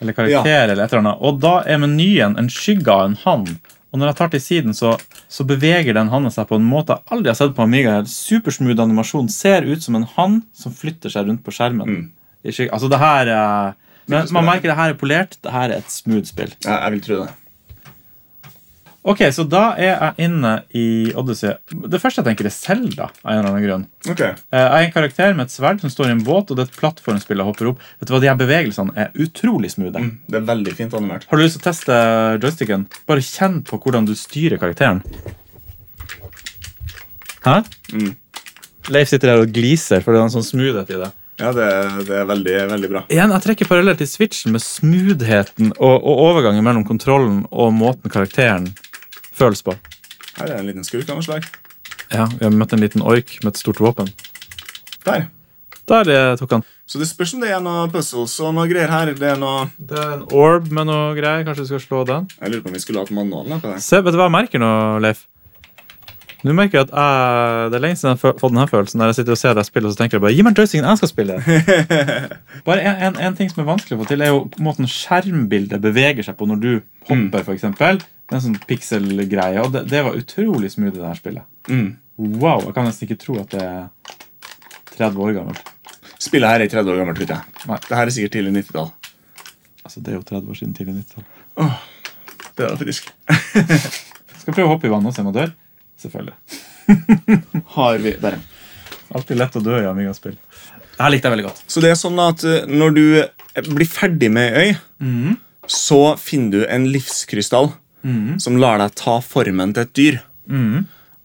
Eller karakter, eller et eller annet. Og da er menyen en skygge av en hann. Og når jeg tar til siden, så, så beveger den hannen seg på en måte jeg aldri har sett på Amiga. Supersmooth animasjon. Ser ut som en hann som flytter seg rundt på skjermen. I. Altså, det her er Men man merker det her er polert. Det her er et smooth spill. Ja, jeg vil tro det. Ok, så da er jeg inne i Odyssey. Det første jeg tenker, er Selda. av en eller annen grunn. Ok. Eh, Jeg er en karakter med et sverd som står i en båt, og det er et plattformspill jeg hopper opp. Vet du hva, De her bevegelsene er utrolig smoothe. Det er veldig fint animert. Har du lyst til å teste joysticken? Bare kjenn på hvordan du styrer karakteren. Hæ? Mm. Leif sitter der og gliser, for det er en sånn smoothhet i det. Ja, det, det er veldig, veldig bra. Igjen, Jeg trekker paralleller til Switchen med smoothheten og, og overgangen mellom kontrollen og måten karakteren føles på. Her er en liten skurk av noe slag. Ja, Vi har møtt en liten ork med et stort våpen. Der. Der det tok han. Så det spørs om det er noe puzzles og noe greier her. Det er noe... Det er en orb med noe greier. Kanskje du skal slå den? Jeg lurer på om vi skulle hatt manualen på det. Se, vet du hva jeg merker nå, Leif? Nå merker jeg at jeg, Det er lenge siden jeg har fått denne følelsen der jeg sitter og ser deg spille, og så tenker jeg bare Gi meg joysticken, jeg skal spille. Bare en, en, en ting som er vanskelig å få til, er jo måten skjermbildet beveger seg på når du hopper, for eksempel. Den sånn pixel-greie. Og det, det var utrolig smooth i det her spillet. Mm. Wow, jeg kan nesten ikke tro at det er 30 år gammelt. Spillet her er 30 år gammelt, tror jeg. Nei. Det her er sikkert tidlig 90-tall. Altså, Det er jo 30 år siden tidlig 90-tall. Det er det faktisk. Skal prøve å hoppe i vannet og se om jeg dør. Selvfølgelig. Har vi... Der. Alltid lett å dø i Amiga-spill. Det her likte jeg veldig godt. Så det er sånn at eh, når du eh, blir ferdig med ei øy, så finner du en livskrystall som lar deg ta formen til et dyr.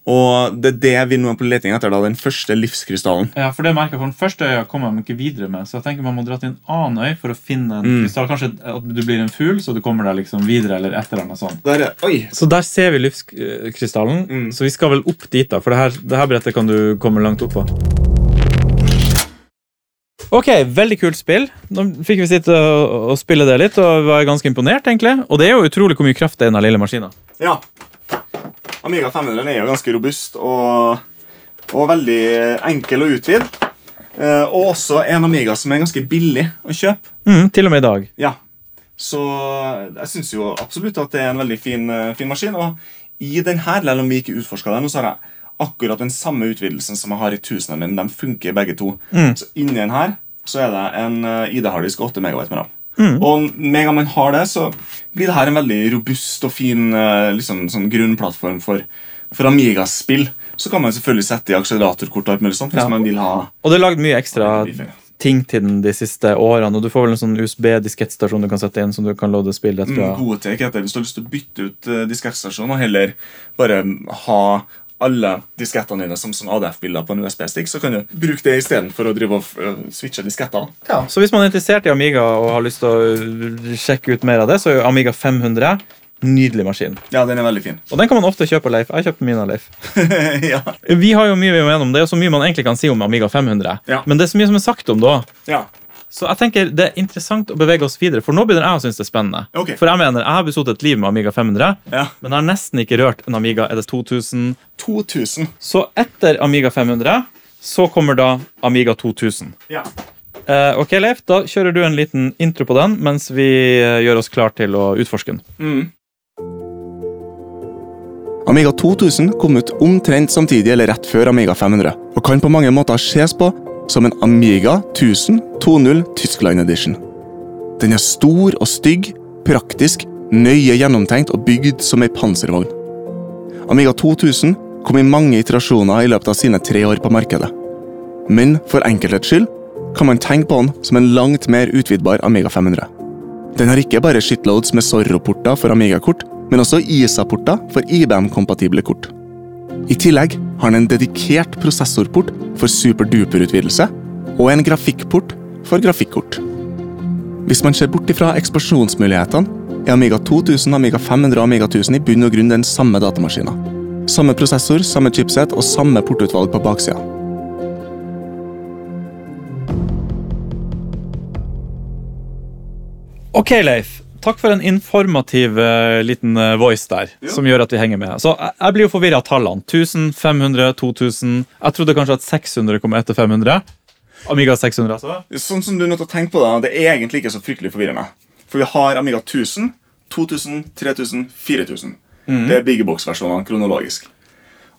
Og det er det vi nå er på leting etter, da, den første livskrystallen. Ja, for det merker jeg, for Den første øya kommer man ikke videre med. Så jeg tenker man må dra til en annen øy for å finne en krystall. Kanskje at du blir en fugl, så du kommer deg liksom videre. eller et eller annet sånt. Der er, oi! Så der ser vi livskrystallen. Så vi skal vel opp dit, da. For det her, det her brettet kan du komme langt opp på. Ok, veldig kult spill. Nå fikk vi sitte og, og spille det litt, og var ganske imponert, egentlig. Og det er jo utrolig hvor mye kraft det er i den lille maskinen. Ja. Amiga 500 er jo ganske robust og, og veldig enkel å utvide. Eh, og også en Amiga som er ganske billig å kjøpe. Mm, til og med i dag. Ja. Så jeg syns jo absolutt at det er en veldig fin, eh, fin maskin. Og i den her, selv om vi ikke utforska den, så har jeg akkurat den samme utvidelsen som jeg har i 1000 min. De funker begge to. Så inni den her så er det en eh, ID-harddisk 8 MW med RAM. Og med en gang man har det, så blir det her en veldig robust og fin eh, liksom, sånn grunnplattform for, for Amiga-spill. Så kan man selvfølgelig sette i akseleratorkort og alt mulig sånt hvis Ja. man vil ha Og det er lagd mye ekstra ting til den de siste årene. Og du får vel en sånn USB-diskettstasjon du kan sette inn, som du kan låde spill rett fra. Mm, heter det hvis du har lyst til å bytte ut uh, diskettstasjonen og heller bare ha alle diskettene dine som sånn ADF-bilder på en USB-stikk, så kan du bruke det istedenfor å drive og uh, switche disketter. Så hvis man er interessert i Amiga og har lyst til å uh, sjekke ut mer av det, så er Amiga 500 nydelig maskin. Ja, den er veldig fin. Og den kan man ofte kjøpe av Leif. Jeg kjøpte min av Leif. ja. Vi har jo mye vi må gjennom. Det er jo så mye man egentlig kan si om Amiga 500. Ja. Men det er så mye som er sagt om det òg. ja. Så jeg tenker det er interessant å bevege oss videre, for nå begynner jeg å synes det er spennende. Okay. For jeg mener, jeg har besøkt et liv med Amiga 500, Ja. men jeg har nesten ikke rørt en Amiga er det 2000. 2000. Så etter Amiga 500 så kommer da Amiga 2000. Ja. Eh, ok, Leif, da kjører du en liten intro på den mens vi eh, gjør oss klar til å utforske den. Amiga 2000 kom ut omtrent samtidig eller rett før Amiga 500, og kan på mange måter ses på som en Amiga 1000 2.0 Tyskland Edition. Den er stor og stygg, praktisk, nøye gjennomtenkt og bygd som ei panservogn. Amiga 2000 kom i mange iterasjoner i løpet av sine tre år på markedet. Men for enkelhets skyld kan man tenke på den som en langt mer utvidbar Amiga 500. Den har ikke bare shitloads med Zorro-porter for Amiga-kort, men også ISA-porter for IBM-kompatible kort. I tillegg har den en dedikert prosessorport for superduper-utvidelse og en grafikkport for grafikkort. Hvis man ser bort ifra eksplosjonsmulighetene, er Amiga 2000, Amiga 500 og Amiga 1000 i bunn og grunn den samme datamaskina. Samme prosessor, samme chipset og samme portutvalg på baksida. Ok, Leif. Takk for en informativ uh, liten eh, voice der, som gjør at vi henger med. Så jeg, jeg blir jo forvirra av tallene. 1000, 500, 2000 Jeg trodde kanskje at 600 kom etter 500. Amiga 600, altså. Sånn som du er nødt til å tenke på Det Det er egentlig ikke så fryktelig forvirrende. For vi har Amiga 1000, 2000, 3000, 4000. Det er Big Box-versjonene kronologisk.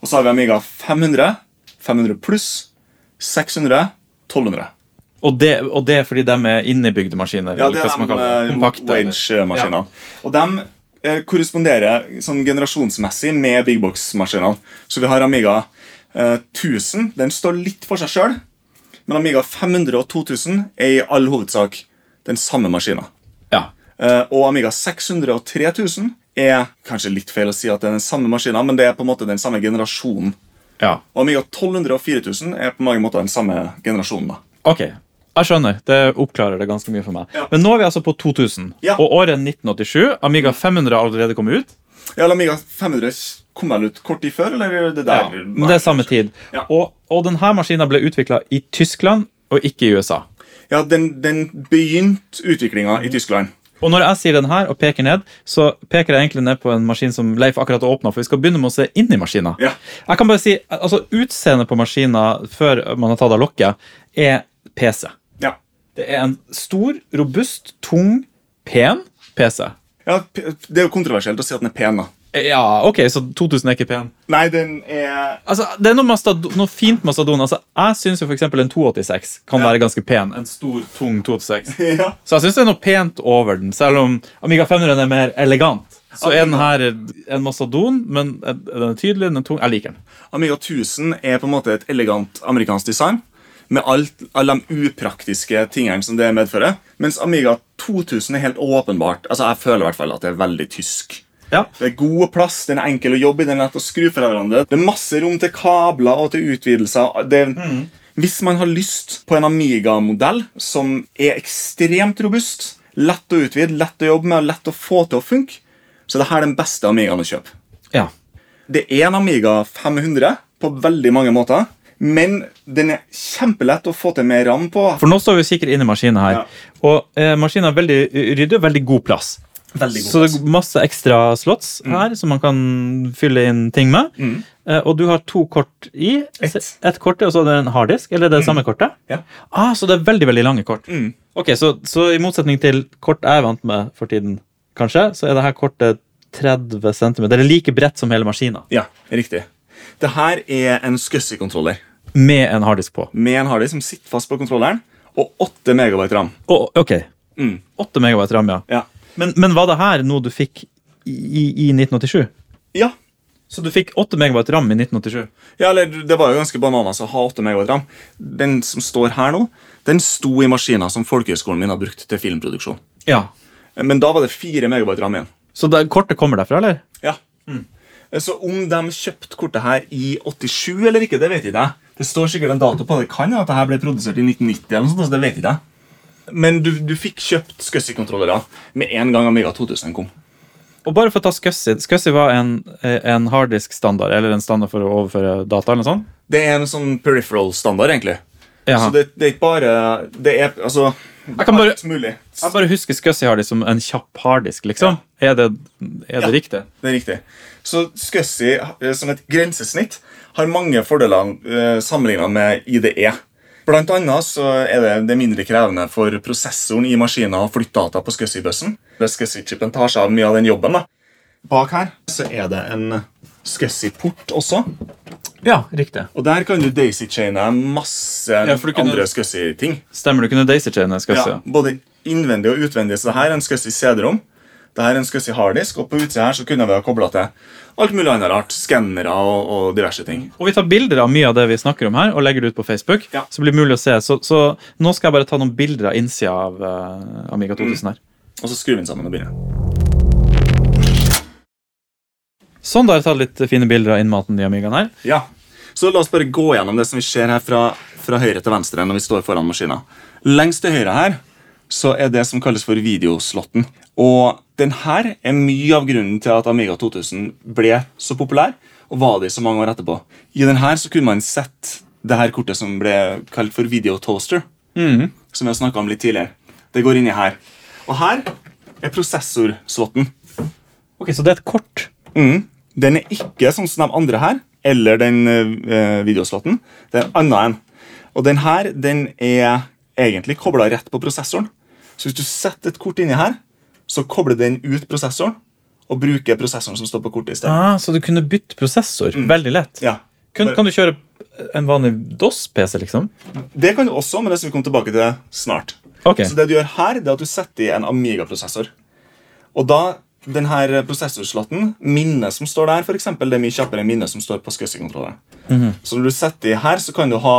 Og så har vi Amiga 500, 500 pluss, 600, 1200. Og det, og det er fordi de er innebygde maskiner? Ja, det er de kalle det? Ja. Og de eh, korresponderer sånn generasjonsmessig med Big Box-maskinene. Så vi har Amiga eh, 1000. Den står litt for seg sjøl. Men Amiga 500 og 2000 er i all hovedsak den samme maskina. Ja. Eh, og Amiga 600 og 3000 er kanskje litt feil å si at det er den samme maskina, men det er på en måte den samme generasjonen. ja. Og Amiga 1200 og 4000 er på mange måter den samme generasjonen. da. Ok, jeg skjønner. Det oppklarer det ganske mye for meg. Ja. Men nå er vi altså på 2000, Ja. og året 1987. Amiga 500 har allerede kommet ut. Ja, eller Amiga 500 kom vel ut kort tid før, eller er det der? Ja, men det er samme tid. Ja. Og, og denne maskinen ble utvikla i Tyskland og ikke i USA. Ja, den, den begynte utviklinga i Tyskland. Og når jeg sier den her og peker ned, så peker jeg egentlig ned på en maskin som Leif akkurat åpna, for vi skal begynne med å se inn i maskinen. Ja. Jeg kan bare si, altså Utseendet på maskinen før man har tatt av lokket, er PC. Det er en stor, robust, tung, pen PC. ja, Det er jo kontroversielt å si at den er pen, da. Ja, ok, så 2000 er ikke pen. Nei, den er Altså, Det er noe, mastado- noe fint mastodon. Altså, jeg syns en 286 kan Ja. være ganske pen. En stor, tung 286. Ja. Så jeg syns det er noe pent over den, selv om Amiga 500 er mer elegant. Så er den her en mastodon, men den er tydelig, den er tung. Jeg liker den. Amiga 1000 er på en måte et elegant amerikansk design. Med alt, alle de upraktiske tingene som det medfører. Mens Amiga 2000 er helt åpenbart Altså Jeg føler i hvert fall at det er veldig tysk. Ja. Det er god plass, den er enkel å jobbe i, den er lett å skru fra hverandre. Det er masse rom til kabler og til utvidelser. Det, Hvis man har lyst på en Amiga-modell som er ekstremt robust, lett å utvide, lett å jobbe med lett å få til å funke, så er den beste Amigaen å kjøpe. ja. Det er en Amiga 500 på veldig mange måter, men den er kjempelett å få til mer ram på. For nå står vi sikkert inne i maskinen her. Ja. Og eh, maskinen har veldig ryddig og veldig god plass. Veldig Så det er masse ekstra slots her som man kan fylle inn ting med. Eh, og du har to kort i. Ett. Et kort, og så er det en harddisk? Eller er det mm. samme kortet? Ja. Ah, så det er veldig veldig lange kort. Mm. Ok, så, så i motsetning til kort jeg er vant med for tiden, kanskje, så er det her kortet 30 cm. Det er like bredt som hele maskinen. Ja, riktig. Det her er en SCSI-kontroller Med en harddisk på. med en harddisk som sitter fast på kontrolleren, og 8 megabyte ram. Oh, ok. Mm. 8 megabyte ram, ja. Ja. Men, men var det her noe du fikk i, i 1987? ja. Så du fikk 8 megabyte ram i 1987? Ja, eller Det var jo ganske bananas å ha 8 megabyte ram. Den som står her nå, den sto i maskiner som folkehøgskolen min har brukt til filmproduksjon. Ja. Men da var det 4 megabyte ram igjen. Så det, kortet kommer derfra, eller? Ja. Så om de kjøpte kortet her i 87 eller ikke, det vet ikke jeg. Det står sikkert en dato på det. Kan hende at det her ble produsert i 1990, eller noe sånt, så det vet ikke jeg. Men du, du fikk kjøpt SCSI-kontrollere med en gang Amiga 2000 kom. Og bare for å ta SCSI SCSI var en, en harddisk-standard, eller en standard for å overføre data, eller noe sånt? Det er en sånn peripheral-standard, egentlig. Jaha. Så det, det er ikke bare Det er altså Jeg kan bare-. Jeg bare husker SCSI harddisk som en kjapp harddisk, liksom. Er det, er det Ja. riktig? Det er riktig. Så SCSI eh, som et grensesnitt har mange fordeler eh, sammenlignet med IDE. Blant annet så er det, det mindre krevende for prosessoren i maskinen å flytte data på SCSI-bøssen. SCSI-chipen tar seg av mye av den jobben. da. Bak her så er det en SCSI-port også. Ja, riktig. Og der kan du daisy-chaine masse Ja, kunne- andre SCSI-ting. Stemmer, du kunne daisy-chaine SCSI. Ja, både innvendig og utvendig. Så det her er en SCSI CD-rom. Det her er en SCSI harddisk, og på utsida her så kunne vi ha kobla til alt mulig annet rart. Skannere og, og diverse ting. Og vi tar bilder av mye av det vi snakker om her, og legger det ut på Facebook. Ja. Så blir det mulig å se. Så, så nå skal jeg bare ta noen bilder av innsida av uh, Amiga 2000 her. Og så skrur vi den sammen og begynner. Sånn, da har jeg tatt litt fine bilder av innmaten i Amigaen her. Ja. Så la oss bare gå gjennom det som vi ser her fra, fra høyre til venstre når vi står foran maskinen. Lengst til høyre her så er det som kalles for videoslotten. Og den her er mye av grunnen til at Amiga 2000 ble så populær, og var det i så mange år etterpå. I den her så kunne man sett det her kortet som ble kalt for video toaster, som vi har snakket om litt tidligere. Det går inni her. Og her er prosessorslotten. Ok, Så det er et kort. Mm. Den er ikke sånn som de andre her, eller den eh, videoslotten. Det er en annen en. Og den her den er egentlig kobla rett på prosessoren. Så hvis du setter et kort inni her, så kobler den ut prosessoren og bruker prosessoren som står på kortet i stedet. Ah, så du kunne bytte prosessor veldig lett. Ja. Kan, kan du kjøre en vanlig DOS-PC, liksom? Det kan du også, men det skal vi komme tilbake til snart. Okay. Så det du gjør her, det er at du setter i en Amiga-prosessor. Og da, den her prosessorslotten, minnet som står der, for eksempel, det er mye kjappere enn minnet som står på SCSI-kontrolleren. Så når du setter i her, så kan du ha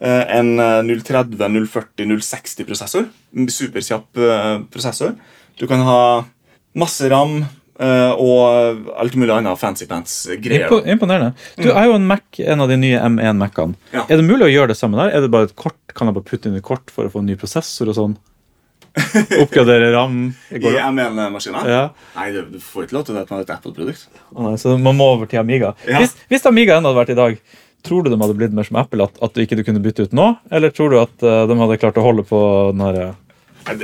eh, en eh, 030, 040, 060-prosessor. Superkjapp eh, prosessor. Du kan ha masse ram Uh, og alt mulig annet fancy pants-greier. Impo imponerende. Du er jo en Mac, en av de nye M1-Mac-ene. Ja. Er det mulig å gjøre det samme der? Er det bare et kort? Kan jeg bare putte inn et kort for å få en ny prosessor og sånn? Oppgradere RAM? I M1-maskiner? Ja. Nei, du, får ikke lov til det på et Apple-produkt. Nei, så man må over til Amiga. Ja. Hvis, hvis Amiga ennå hadde vært i dag, tror du de hadde blitt mer som Apple? At, at du ikke kunne bytte ut nå? Eller tror du at eh, de hadde klart å holde på den her eh,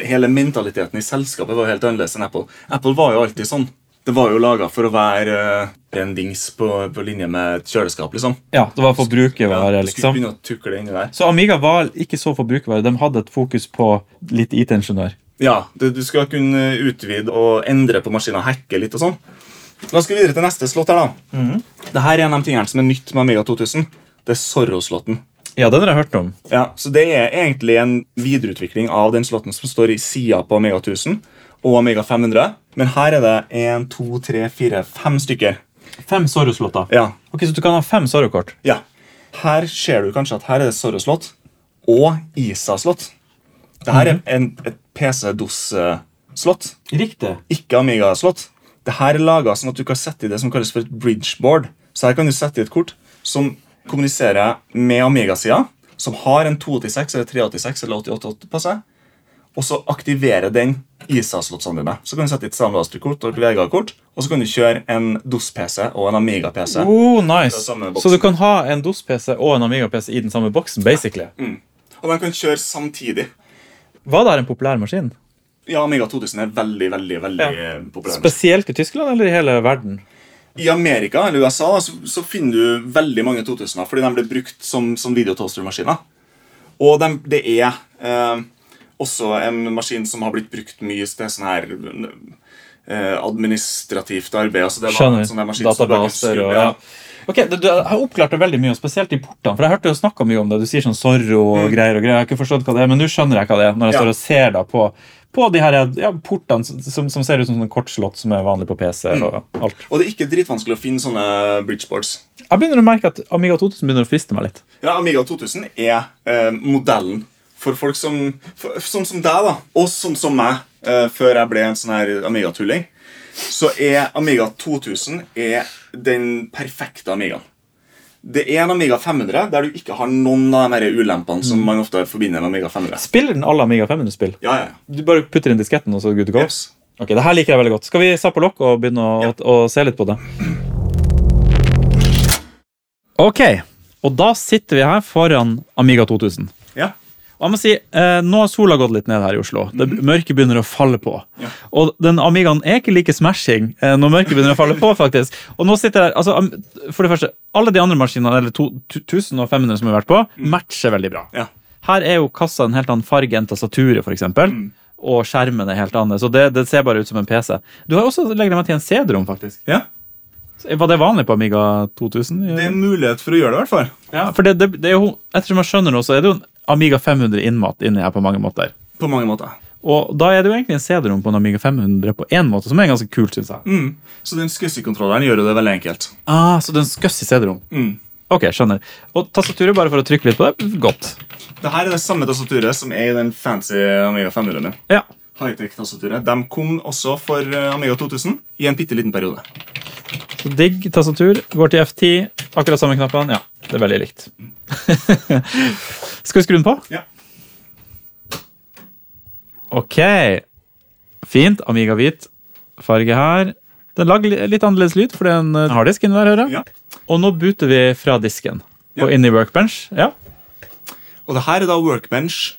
Hele mentaliteten i selskapet var helt annerledes enn Apple. Apple var jo alltid sånn. Det var jo laga for å være eh, en dings på, på linje med et kjøleskap, liksom. Ja, det var forbrukervare, du skulle liksom. begynne å tukle der. Så Amiga var ikke så forbrukervare. De hadde et fokus på litt IT-ingeniør. Ja, du, du skal kunne utvide og endre på maskinen, hacke litt og sånn. La oss gå videre til neste slott her, da. Mhm. Dette er en av de tingene som er nytt med Amiga 2000. Det er Zorro-slotten. Ja, den har jeg hørt om. Ja, så det er egentlig en videreutvikling av den slotten som står i sida på Omega 1000 og Omega 500. Men her er det 1, 2, 3, 4, 5 stykker. Fem Zorro-slotter. Ja, Ok, Så du kan ha fem Zorro-kort? ja. Her ser du kanskje at her er det Zorro-slott og ISA-slott. Dette er en, et PC-DOS-slott, Riktig. ikke Amiga-slott. Dette er laga sånn at du kan sette i det som kalles for et bridgeboard. Så her kan du sette i et kort som kommuniserer med Amiga-sida, som har en 286 eller 386 eller 888 på seg, og så aktiverer den ISA-slottsene dine. Så kan du sette et Soundmaster-kort og et Vega-kort, og så kan du kjøre en DOS-PC og en Amiga-PC. Oh, nice. Så du kan ha en DOS-PC og en Amiga-PC i den samme boksen? basically. Og de kan kjøre samtidig. Var det en populær maskin? Ja, Amiga 2000 er veldig, veldig, veldig Ja. populær. Spesielt i Tyskland eller i hele verden? I Amerika eller USA da, så, så finner du veldig mange 2000-er fordi de ble brukt som, som videotoastermaskiner. Og de, det er eh, også en maskin som har blitt brukt mye til sånn her eh, administrativt arbeid. Altså det var Skjønner. sånn maskin Databaser og ja. Ok, du, du har oppklart det veldig mye, og spesielt i portene. For jeg hørte jo snakka mye om det. Du sier sånn sorro og greier og greier. Jeg har ikke forstått hva det er, men nå skjønner jeg hva det er. Når jeg Mm. Ja. står og ser da på, på de her ja, portene som, som ser ut som sånn kortslott som er vanlig på PC. Mm. og alt. Og det er ikke dritvanskelig å finne sånne bridgeboards. Jeg begynner å merke at Amiga 2000 begynner å friste meg litt. Ja, Amiga 2000 er eh, modellen for folk som, for, sånn som deg, da, og sånn som meg, eh, før jeg ble en sånn her Amiga-tulling. Så er Amiga 2000 er den perfekte Amigaen. Det er en Amiga 500 der du ikke har noen av de ulempene som man ofte forbinder med Amiga 500. Spiller den alle Amiga 500-spill? Ja, ja, ja. Du bare putter inn disketten, og så det good to go? Yes. Ok, det her liker jeg veldig godt. Skal vi på lokk og begynne å, å, å se litt på det? Ok, og da sitter vi her foran Amiga 2000. Ja. Og jeg må si, eh, Nå har sola gått litt ned her i Oslo. Det Mørket begynner å falle på. Ja. Og den Amigaen er ikke like smashing eh, når mørket begynner å falle på. faktisk. Og nå sitter jeg, altså, For det første, alle de andre maskinene eller to- tu- 1000 og 500 som vi har vært på, matcher veldig bra. Ja. Her er jo kassa en helt annen farge enn tastaturet, f.eks. eksempel Og skjermen er helt annerledes. Så det, det ser bare ut som en PC. Du har også legger meg til en CD-rom, faktisk. ja. Var det vanlig på Amiga 2000? Det er en mulighet for å gjøre det, i hvert fall. Ja, for det, det, det er jo, ettersom jeg skjønner nå, så er det jo en Amiga 500 innmat inni her på mange måter. På mange måter. Og da er det jo egentlig en CD-rom på en Amiga 500 på én måte, som er ganske kult, syns jeg. Mm. Så den SCSI-kontrolleren gjør det veldig enkelt. Ah, så den er en skøss i CD-rom. Mm. Ok, skjønner. Og tastaturet, bare for å trykke litt på det, godt. Dette er det samme tastaturet som er i den fancy Amiga 500. min. Ja. High-tech-tastaturet. De kom også for eh, Amiga 2000 i en bitte liten periode. Så digg tastatur. Går til F10. Akkurat samme knappene. Ja, det er veldig likt. Skal vi skru den på? Ja. Ok. Fint. Amiga hvit farge her. Den lager litt annerledes lyd, for det er en eh, harddisk inni der, hører jeg. Ja. Og nå booter vi fra disken. Ja. Og inn i Workbench. Ja. Og det her er da Workbench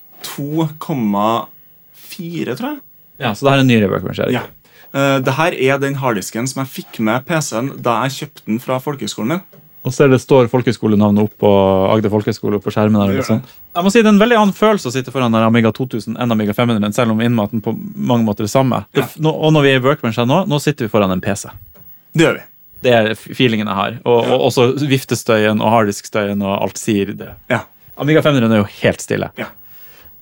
2,4, tror jeg. ja, Så det her er en nyere Workbench. er det Ja. Eh, det her er den harddisken som jeg fikk med PC-en da jeg kjøpte den fra folkehøgskolen min. Og så er det står folkehøgskolenavnet opp på Agder folkehøgskole på skjermen. der. Sånn. Jeg må si Det er en veldig annen følelse å sitte foran den Amiga 2000 enn Amiga 500, selv om innmaten på mange måter er det samme. Det, nå, og når vi er i Workbench her nå, nå sitter vi foran en PC. Det gjør vi. Det er feelingen jeg har. Og, og også viftestøyen og harddiskstøyen og alt sier det. Ja. Amiga 500 er jo helt stille. Ja.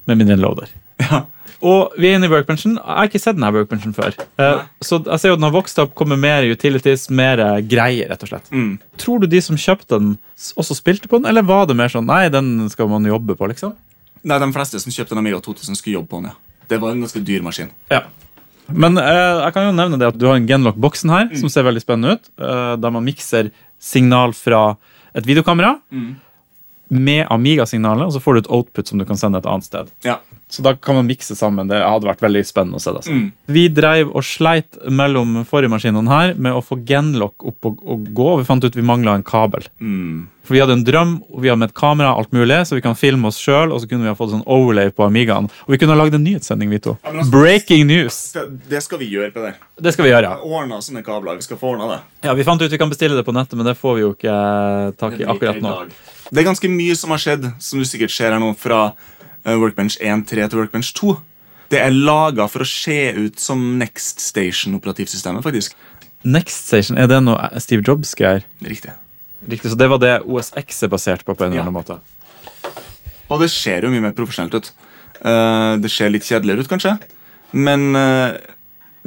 Med mindre en loader. Ja. Og vi er inne i workbenchen. Jeg har ikke sett denne workbenchen før. Eh, så jeg ser jo at den har vokst opp, kommer mer utilities, mer eh, greier, rett og slett. Mm. Tror du de som kjøpte den, også spilte på den, eller var det mer sånn nei, den skal man jobbe på, liksom? Nei, De fleste som kjøpte en Amiga 2000, skulle jobbe på den. ja. Det var en ganske dyr maskin. Ja. Men uh, jeg kan jo nevne det at du har en Genlock-boksen her, som ser veldig spennende ut. Uh, der man mikser signal fra et videokamera med Amiga-signalet, og så får du et output som du kan sende et annet sted. Ja. Så da kan man mikse sammen. Det hadde vært veldig spennende å se. Altså. Mm. Vi dreiv og sleit mellom forrige maskinene her med å få genlock opp og, og gå. og Vi fant ut vi mangla en kabel. Mm. For Vi hadde en drøm, og vi hadde med et kamera, alt mulig, så vi kan filme oss sjøl. Og så kunne vi ha fått sånn overlay på Amigaen. Og vi kunne ha lagd en nyhetssending, vi to. Ja, altså- Breaking news! Det skal vi gjøre, Peder. Det skal vi gjøre. ja. Ordna sånne kabler. Vi skal få ordna det. Ja, Vi fant ut vi kan bestille det på nettet, men det får vi jo ikke eh, tak i akkurat nå. Det er ganske mye som har skjedd, som du sikkert ser her nå, fra Workbench 1.3 til Workbench 2. Det er laga for å se ut som Next Station-operativsystemet, faktisk. Next Station, er det noe Steve Jobs-greier? Riktig. Riktig, Så det var det OSX er basert på? på en eller Ja. annen måte. Og det ser jo mye mer profesjonelt ut. Eh, det ser litt kjedeligere ut, kanskje. Men eh,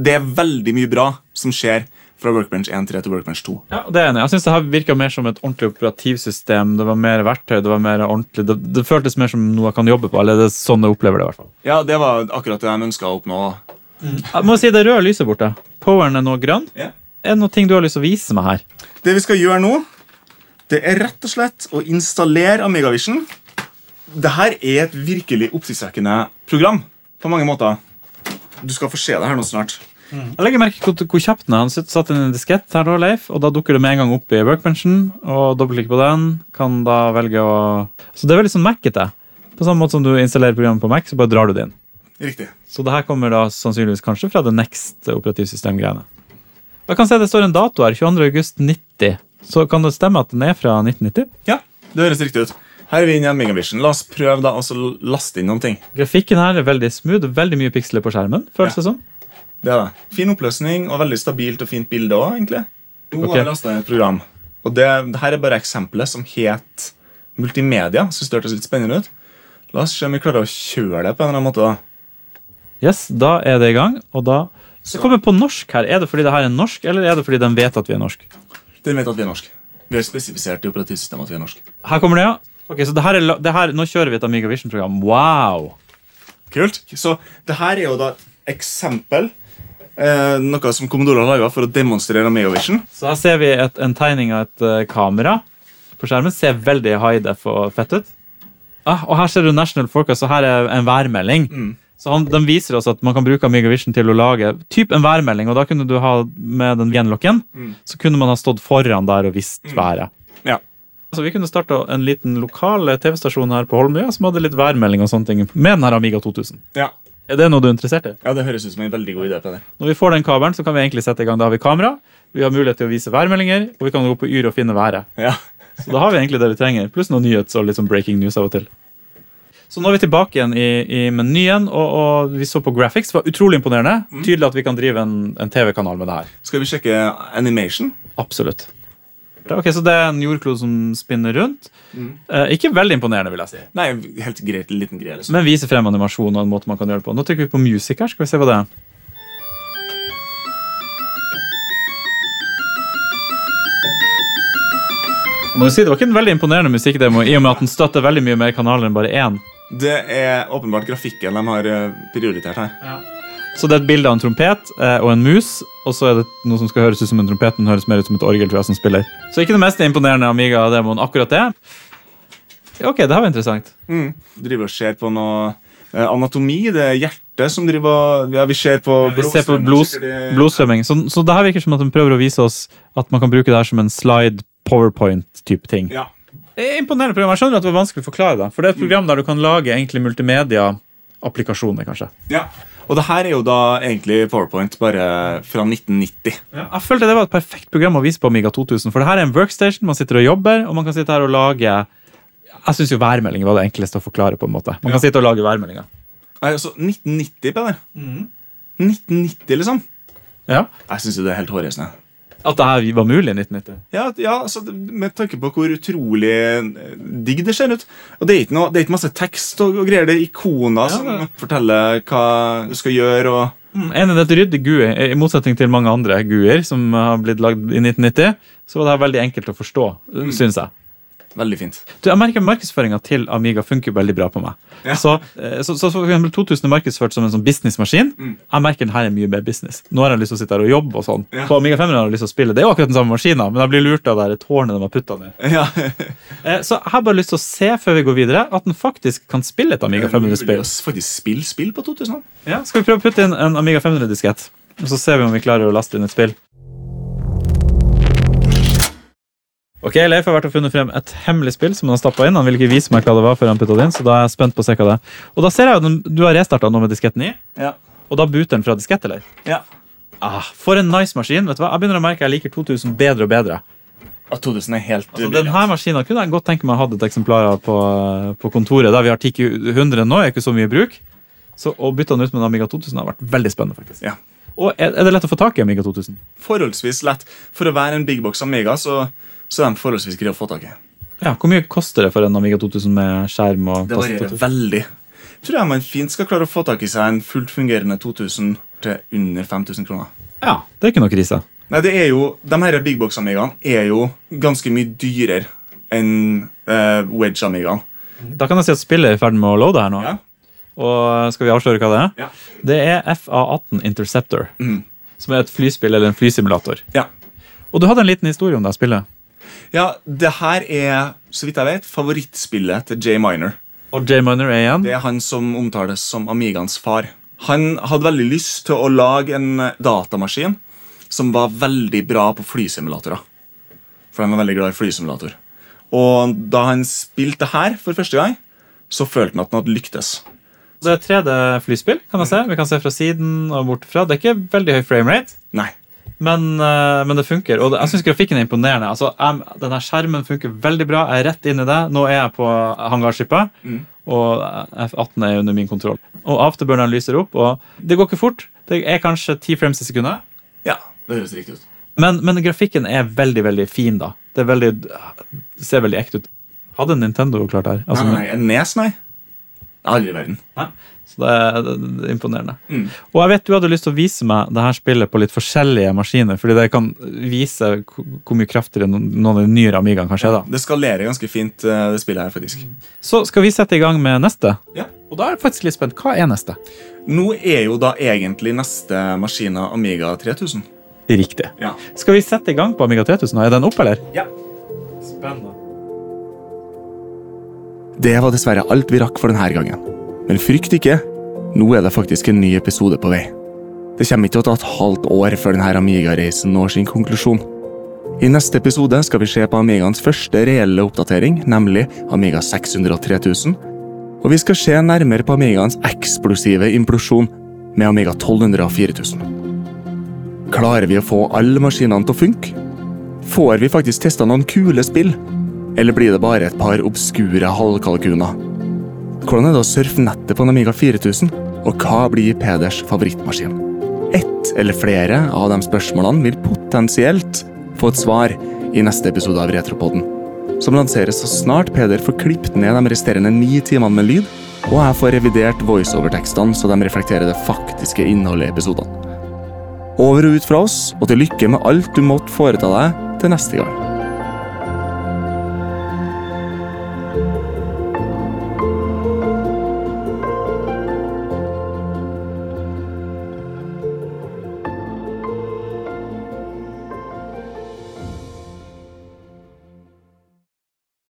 det er veldig mye bra som skjer fra Workbench 1.3 til Workbench 2. Ja, det er enig. Jeg synes det her virka mer som et ordentlig operativsystem. Det var mer verktøy, det var mer ordentlig. Det, det føltes mer som noe jeg kan jobbe på. eller det er sånn jeg opplever det i hvert fall. Ja, det var akkurat det de ønska å oppnå. Jeg må si det røde lyset borte. Poweren er nå grønn. Ja. Er det noe ting du har lyst til å vise meg her? Det vi skal gjøre nå, det er rett og slett å installere AmigaVision. Dette er et virkelig oppsiktsvekkende program på mange måter. Du skal få se det her nå snart. Jeg legger merke hvor, hvor kjapt den er. Han satt inn en diskett her da, Leif, og da dukker det med en gang opp i workbenchen. Og dobbeltklikk på den. Kan da velge å Så det er veldig sånn Mac-ete. På samme måte som du installerer programmet på Mac, så bare drar du det inn. Riktig. Så det her kommer da sannsynligvis kanskje fra det Next operativsystem-greiene. Jeg kan se det står en dato her, 22.8.90. Så kan det stemme at den er fra 1990? Ja, det høres riktig ut. Her er vi inne i Megavision. La oss prøve da å laste inn noen ting. Grafikken her er veldig smooth, veldig mye piksler på skjermen. føles det som. Det er det. Fin oppløsning og veldig stabilt og fint bilde òg, egentlig. Nå Ok. har jeg et program. Og det, det her er bare eksempelet som het multimedia. Syns det hørtes litt spennende ut. La oss se om vi klarer å kjøre det på en eller annen måte. da. Yes, Da er det i gang. Og da så kommer på norsk her. Er det fordi det her er norsk, eller er det fordi den vet at vi er norsk? Den vet at vi er norsk. Vi har spesifisert i operativsystemet at vi er norsk. Her kommer det, ja. Ok, så det her er, det her, Nå kjører vi et Amiga Vision-program. Wow! Kult. Så det her er jo da et eksempel. Eh, noe som Commodore har laga for å demonstrere AmigaVision. Så her ser vi et, en tegning av et uh, kamera på skjermen. Ser veldig high def og fett ut. Ah, og her ser du National Forecast, og her er en værmelding. Så han, De viser oss at man kan bruke Amigavision til å lage typ en værmelding. og Da kunne du ha med den genlocken, så kunne man ha stått foran der og visst været. Ja. Så Vi kunne starta en liten lokal TV-stasjon her på Holmøya som hadde litt værmelding og sånne ting med den her Amiga 2000. Ja. Er det noe du er interessert i? ja, det høres ut som en veldig god idé. Peder. Når vi får den kabelen, så kan vi egentlig sette i gang. Da har vi kamera, vi har mulighet til å vise værmeldinger, og vi kan gå på Yr og finne været. Ja. Så da har vi egentlig det vi trenger, pluss noen nyhets og litt sånn breaking news av og til. Så nå er vi tilbake igjen i, i menyen, og, og vi så på graphics. Det var utrolig imponerende. Tydelig at vi kan drive en, en TV-kanal med det her. Skal vi sjekke animation? Absolutt. Ok, Så det er en jordklode som spinner rundt. Eh, ikke veldig imponerende, vil jeg si. Nei, helt greit. Liten greie. Liksom. Men viser frem animasjon og en måte man kan gjøre det på. Nå trykker vi på music her. Skal vi se hva det er. Må jo si, Det var ikke en veldig imponerende musikkdemo, i og med at den støtter veldig mye mer kanaler enn bare én. Det er åpenbart grafikken de har eh, prioritert her. Så det er et bilde av en trompet eh, og en mus, og så er det noe som skal høres ut som en trompet, men høres mer ut som et orgel, tror jeg, som spiller. Så ikke det mest imponerende Amiga-demoen, akkurat det. Ok, det her var interessant. Mm. Driver og ser på noe eh, anatomi. Det er hjertet som driver og Ja, vi ser på Vi ser på blods, blodstrømming. Så, så det her virker som at de prøver å vise oss at man kan bruke det her som en slide powerpoint-type ting. Ja. Det er imponerende program. Jeg skjønner at det var vanskelig å forklare det. For det er et program der du kan lage egentlig multimedia-applikasjoner, kanskje. ja. Og det her er jo da egentlig PowerPoint bare fra 1990. Jeg følte det var et perfekt program å vise på Amiga 2000. For det her er en workstation, man sitter og jobber, og man kan sitte her og lage Jeg syns jo værmelding var det enkleste å forklare. på en måte. Man kan sitte og lage værmeldinger. Nei, Altså 1990, Peder. 1990, liksom. Ja. Jeg syns jo det er helt hårreisende. At det her var mulig i 1990. Ja, ja altså, med tanke på hvor utrolig eh, digg det ser ut. Og det er ikke, noe, det er ikke masse tekst og, og greier. Det er ikoner som det- forteller hva du skal gjøre. og... Mm, Enig, det er ryddig GUI. I motsetning til mange andre GUI-er som har blitt lagd i 1990, så var det her veldig enkelt å forstå, synes jeg. Veldig fint. Du, jeg merker Markedsføringa til Amiga funker veldig bra på meg. Ja. Så, eh, så, så for eksempel 2000 er markedsført som en sånn businessmaskin. Jeg merker den her er mye mer business. Nå har jeg lyst til å sitte her og jobbe. og sånn. Ja. På Amiga 500 har jeg lyst til å spille. Det er jo akkurat den samme maskina, men jeg blir lurt av det tårnet de har putta ned. Ja. Eh, Så jeg har bare lyst til å se før vi går videre, at den faktisk kan spille et Amiga 500-spill. Faktisk spill spill på 2000. Ja, skal vi prøve å putte inn en Amiga 500-diskett? Og så ser vi om vi klarer å laste inn et spill. Ok, Leif har vært og funnet frem et hemmelig spill som han har stappet inn. Han ville ikke vise meg hva det var før han det inn, så da er jeg spent på å se hva det er. Og da ser jeg jo at du har restartet nå med disketten i, Ja. og da booter den fra diskett, eller? ja. Ah, for en nice maskin, vet du hva? Jeg begynner å merke jeg liker 2000 bedre og bedre. At 2000 er helt Altså, denne maskinen kunne jeg godt tenke meg å ha et eksemplar av på, på kontoret, der vi har 10-100 nå, er ikke så mye bruk. Så å bytte den ut med en Amiga 2000 har vært veldig spennende, faktisk. Ja. Og er, er det lett å få tak i Amiga 2000? Forholdsvis lett. For å være en big box Amiga, så, så er de forholdsvis greie å få tak i. Ja, Hvor mye koster det for en Amiga 2000 med skjerm og Det varierer veldig. Tror jeg man fint skal klare å få tak i seg en fullt fungerende 2000 til under 5000 kroner. Ja, det er ikke noe krise. Nei, det er jo, De her big box Amigaene er jo ganske mye dyrere enn uh, Wedge-amigaene. Da kan jeg si at spillet er i ferd med å loade her nå. Ja. Og skal vi avsløre hva det er? Ja. Det er FA18 Interceptor. Mm. Som er et flyspill eller en flysimulator. Ja. Og du hadde en liten historie om det spillet. Ja, det her er, så vidt jeg vet, favorittspillet til Jay Minor. Og J. Minor er igjen. Det er han som omtales som Amigaens far. Han hadde veldig lyst til å lage en eh, datamaskin som var veldig bra på flysimulatorer. For han var veldig glad i flysimulator. Og da han spilte her for første gang, så følte han at han hadde lyktes. Det er 3D-flyspill. kan man se. Vi kan se fra siden og bort fra. Det er ikke veldig høy framerate, Nei. Men, eh, men det funker. Og jeg syns grafikken er imponerende. Altså, jeg, denne skjermen funker veldig bra. Jeg er rett inn i det. Nå er jeg på hangarskipet, Mm. og F18 er under min kontroll. Og afterburneren lyser opp, og det går ikke fort. Det er kanskje 10 frames i sekundet. Ja, det høres riktig ut. Men, men grafikken er veldig veldig fin. da. Det, veldig, det ser veldig ekte ut. Hadde Nintendo klart det her? Altså, nei, nei, Nes, nei. Aldri i verden. Så det er, det, det er imponerende. Mm. Og jeg vet du hadde lyst til å vise meg det her spillet på litt forskjellige maskiner, fordi det kan vise hvor mye kraftigere noen av de nyere Amigaene kan skje. da. Det skalerer ganske fint, eh, det spillet her, faktisk. Så skal vi sette i gang med neste. Ja. Og da er jeg faktisk litt spent. Hva er neste? Nå er jo da egentlig neste maskina Amiga 3000. Riktig. Ja. Skal vi sette i gang på Amiga 3000? Er den opp, eller? Ja. Spennende. Det var dessverre alt vi rakk for denne gangen. Men frykt ikke, nå er det faktisk en ny episode på vei. Det kommer ikke til å ta et halvt år før denne Amiga-reisen når sin konklusjon. I neste episode skal vi se på Amigaens første reelle oppdatering, nemlig Amiga 600 og 3000. Og vi skal se nærmere på Amigaens eksplosive implosjon med Amiga 1200 og 4000. Klarer vi å få alle maskinene til å funke? Får vi faktisk testa noen kule spill? Eller blir det bare et par obskure halvkalkuner? Hvordan er det å surfe nettet på en Amiga 4000? Og hva blir Peders favorittmaskin? Ett eller flere av de spørsmålene vil potensielt få et svar i neste episode av Retropodden, som lanseres så snart Peder får klippet ned de resterende ni timene med lyd, og jeg får revidert voiceover-tekstene så de reflekterer det faktiske innholdet i episodene. Over og ut fra oss, og til lykke med alt du måtte foreta deg til neste gang.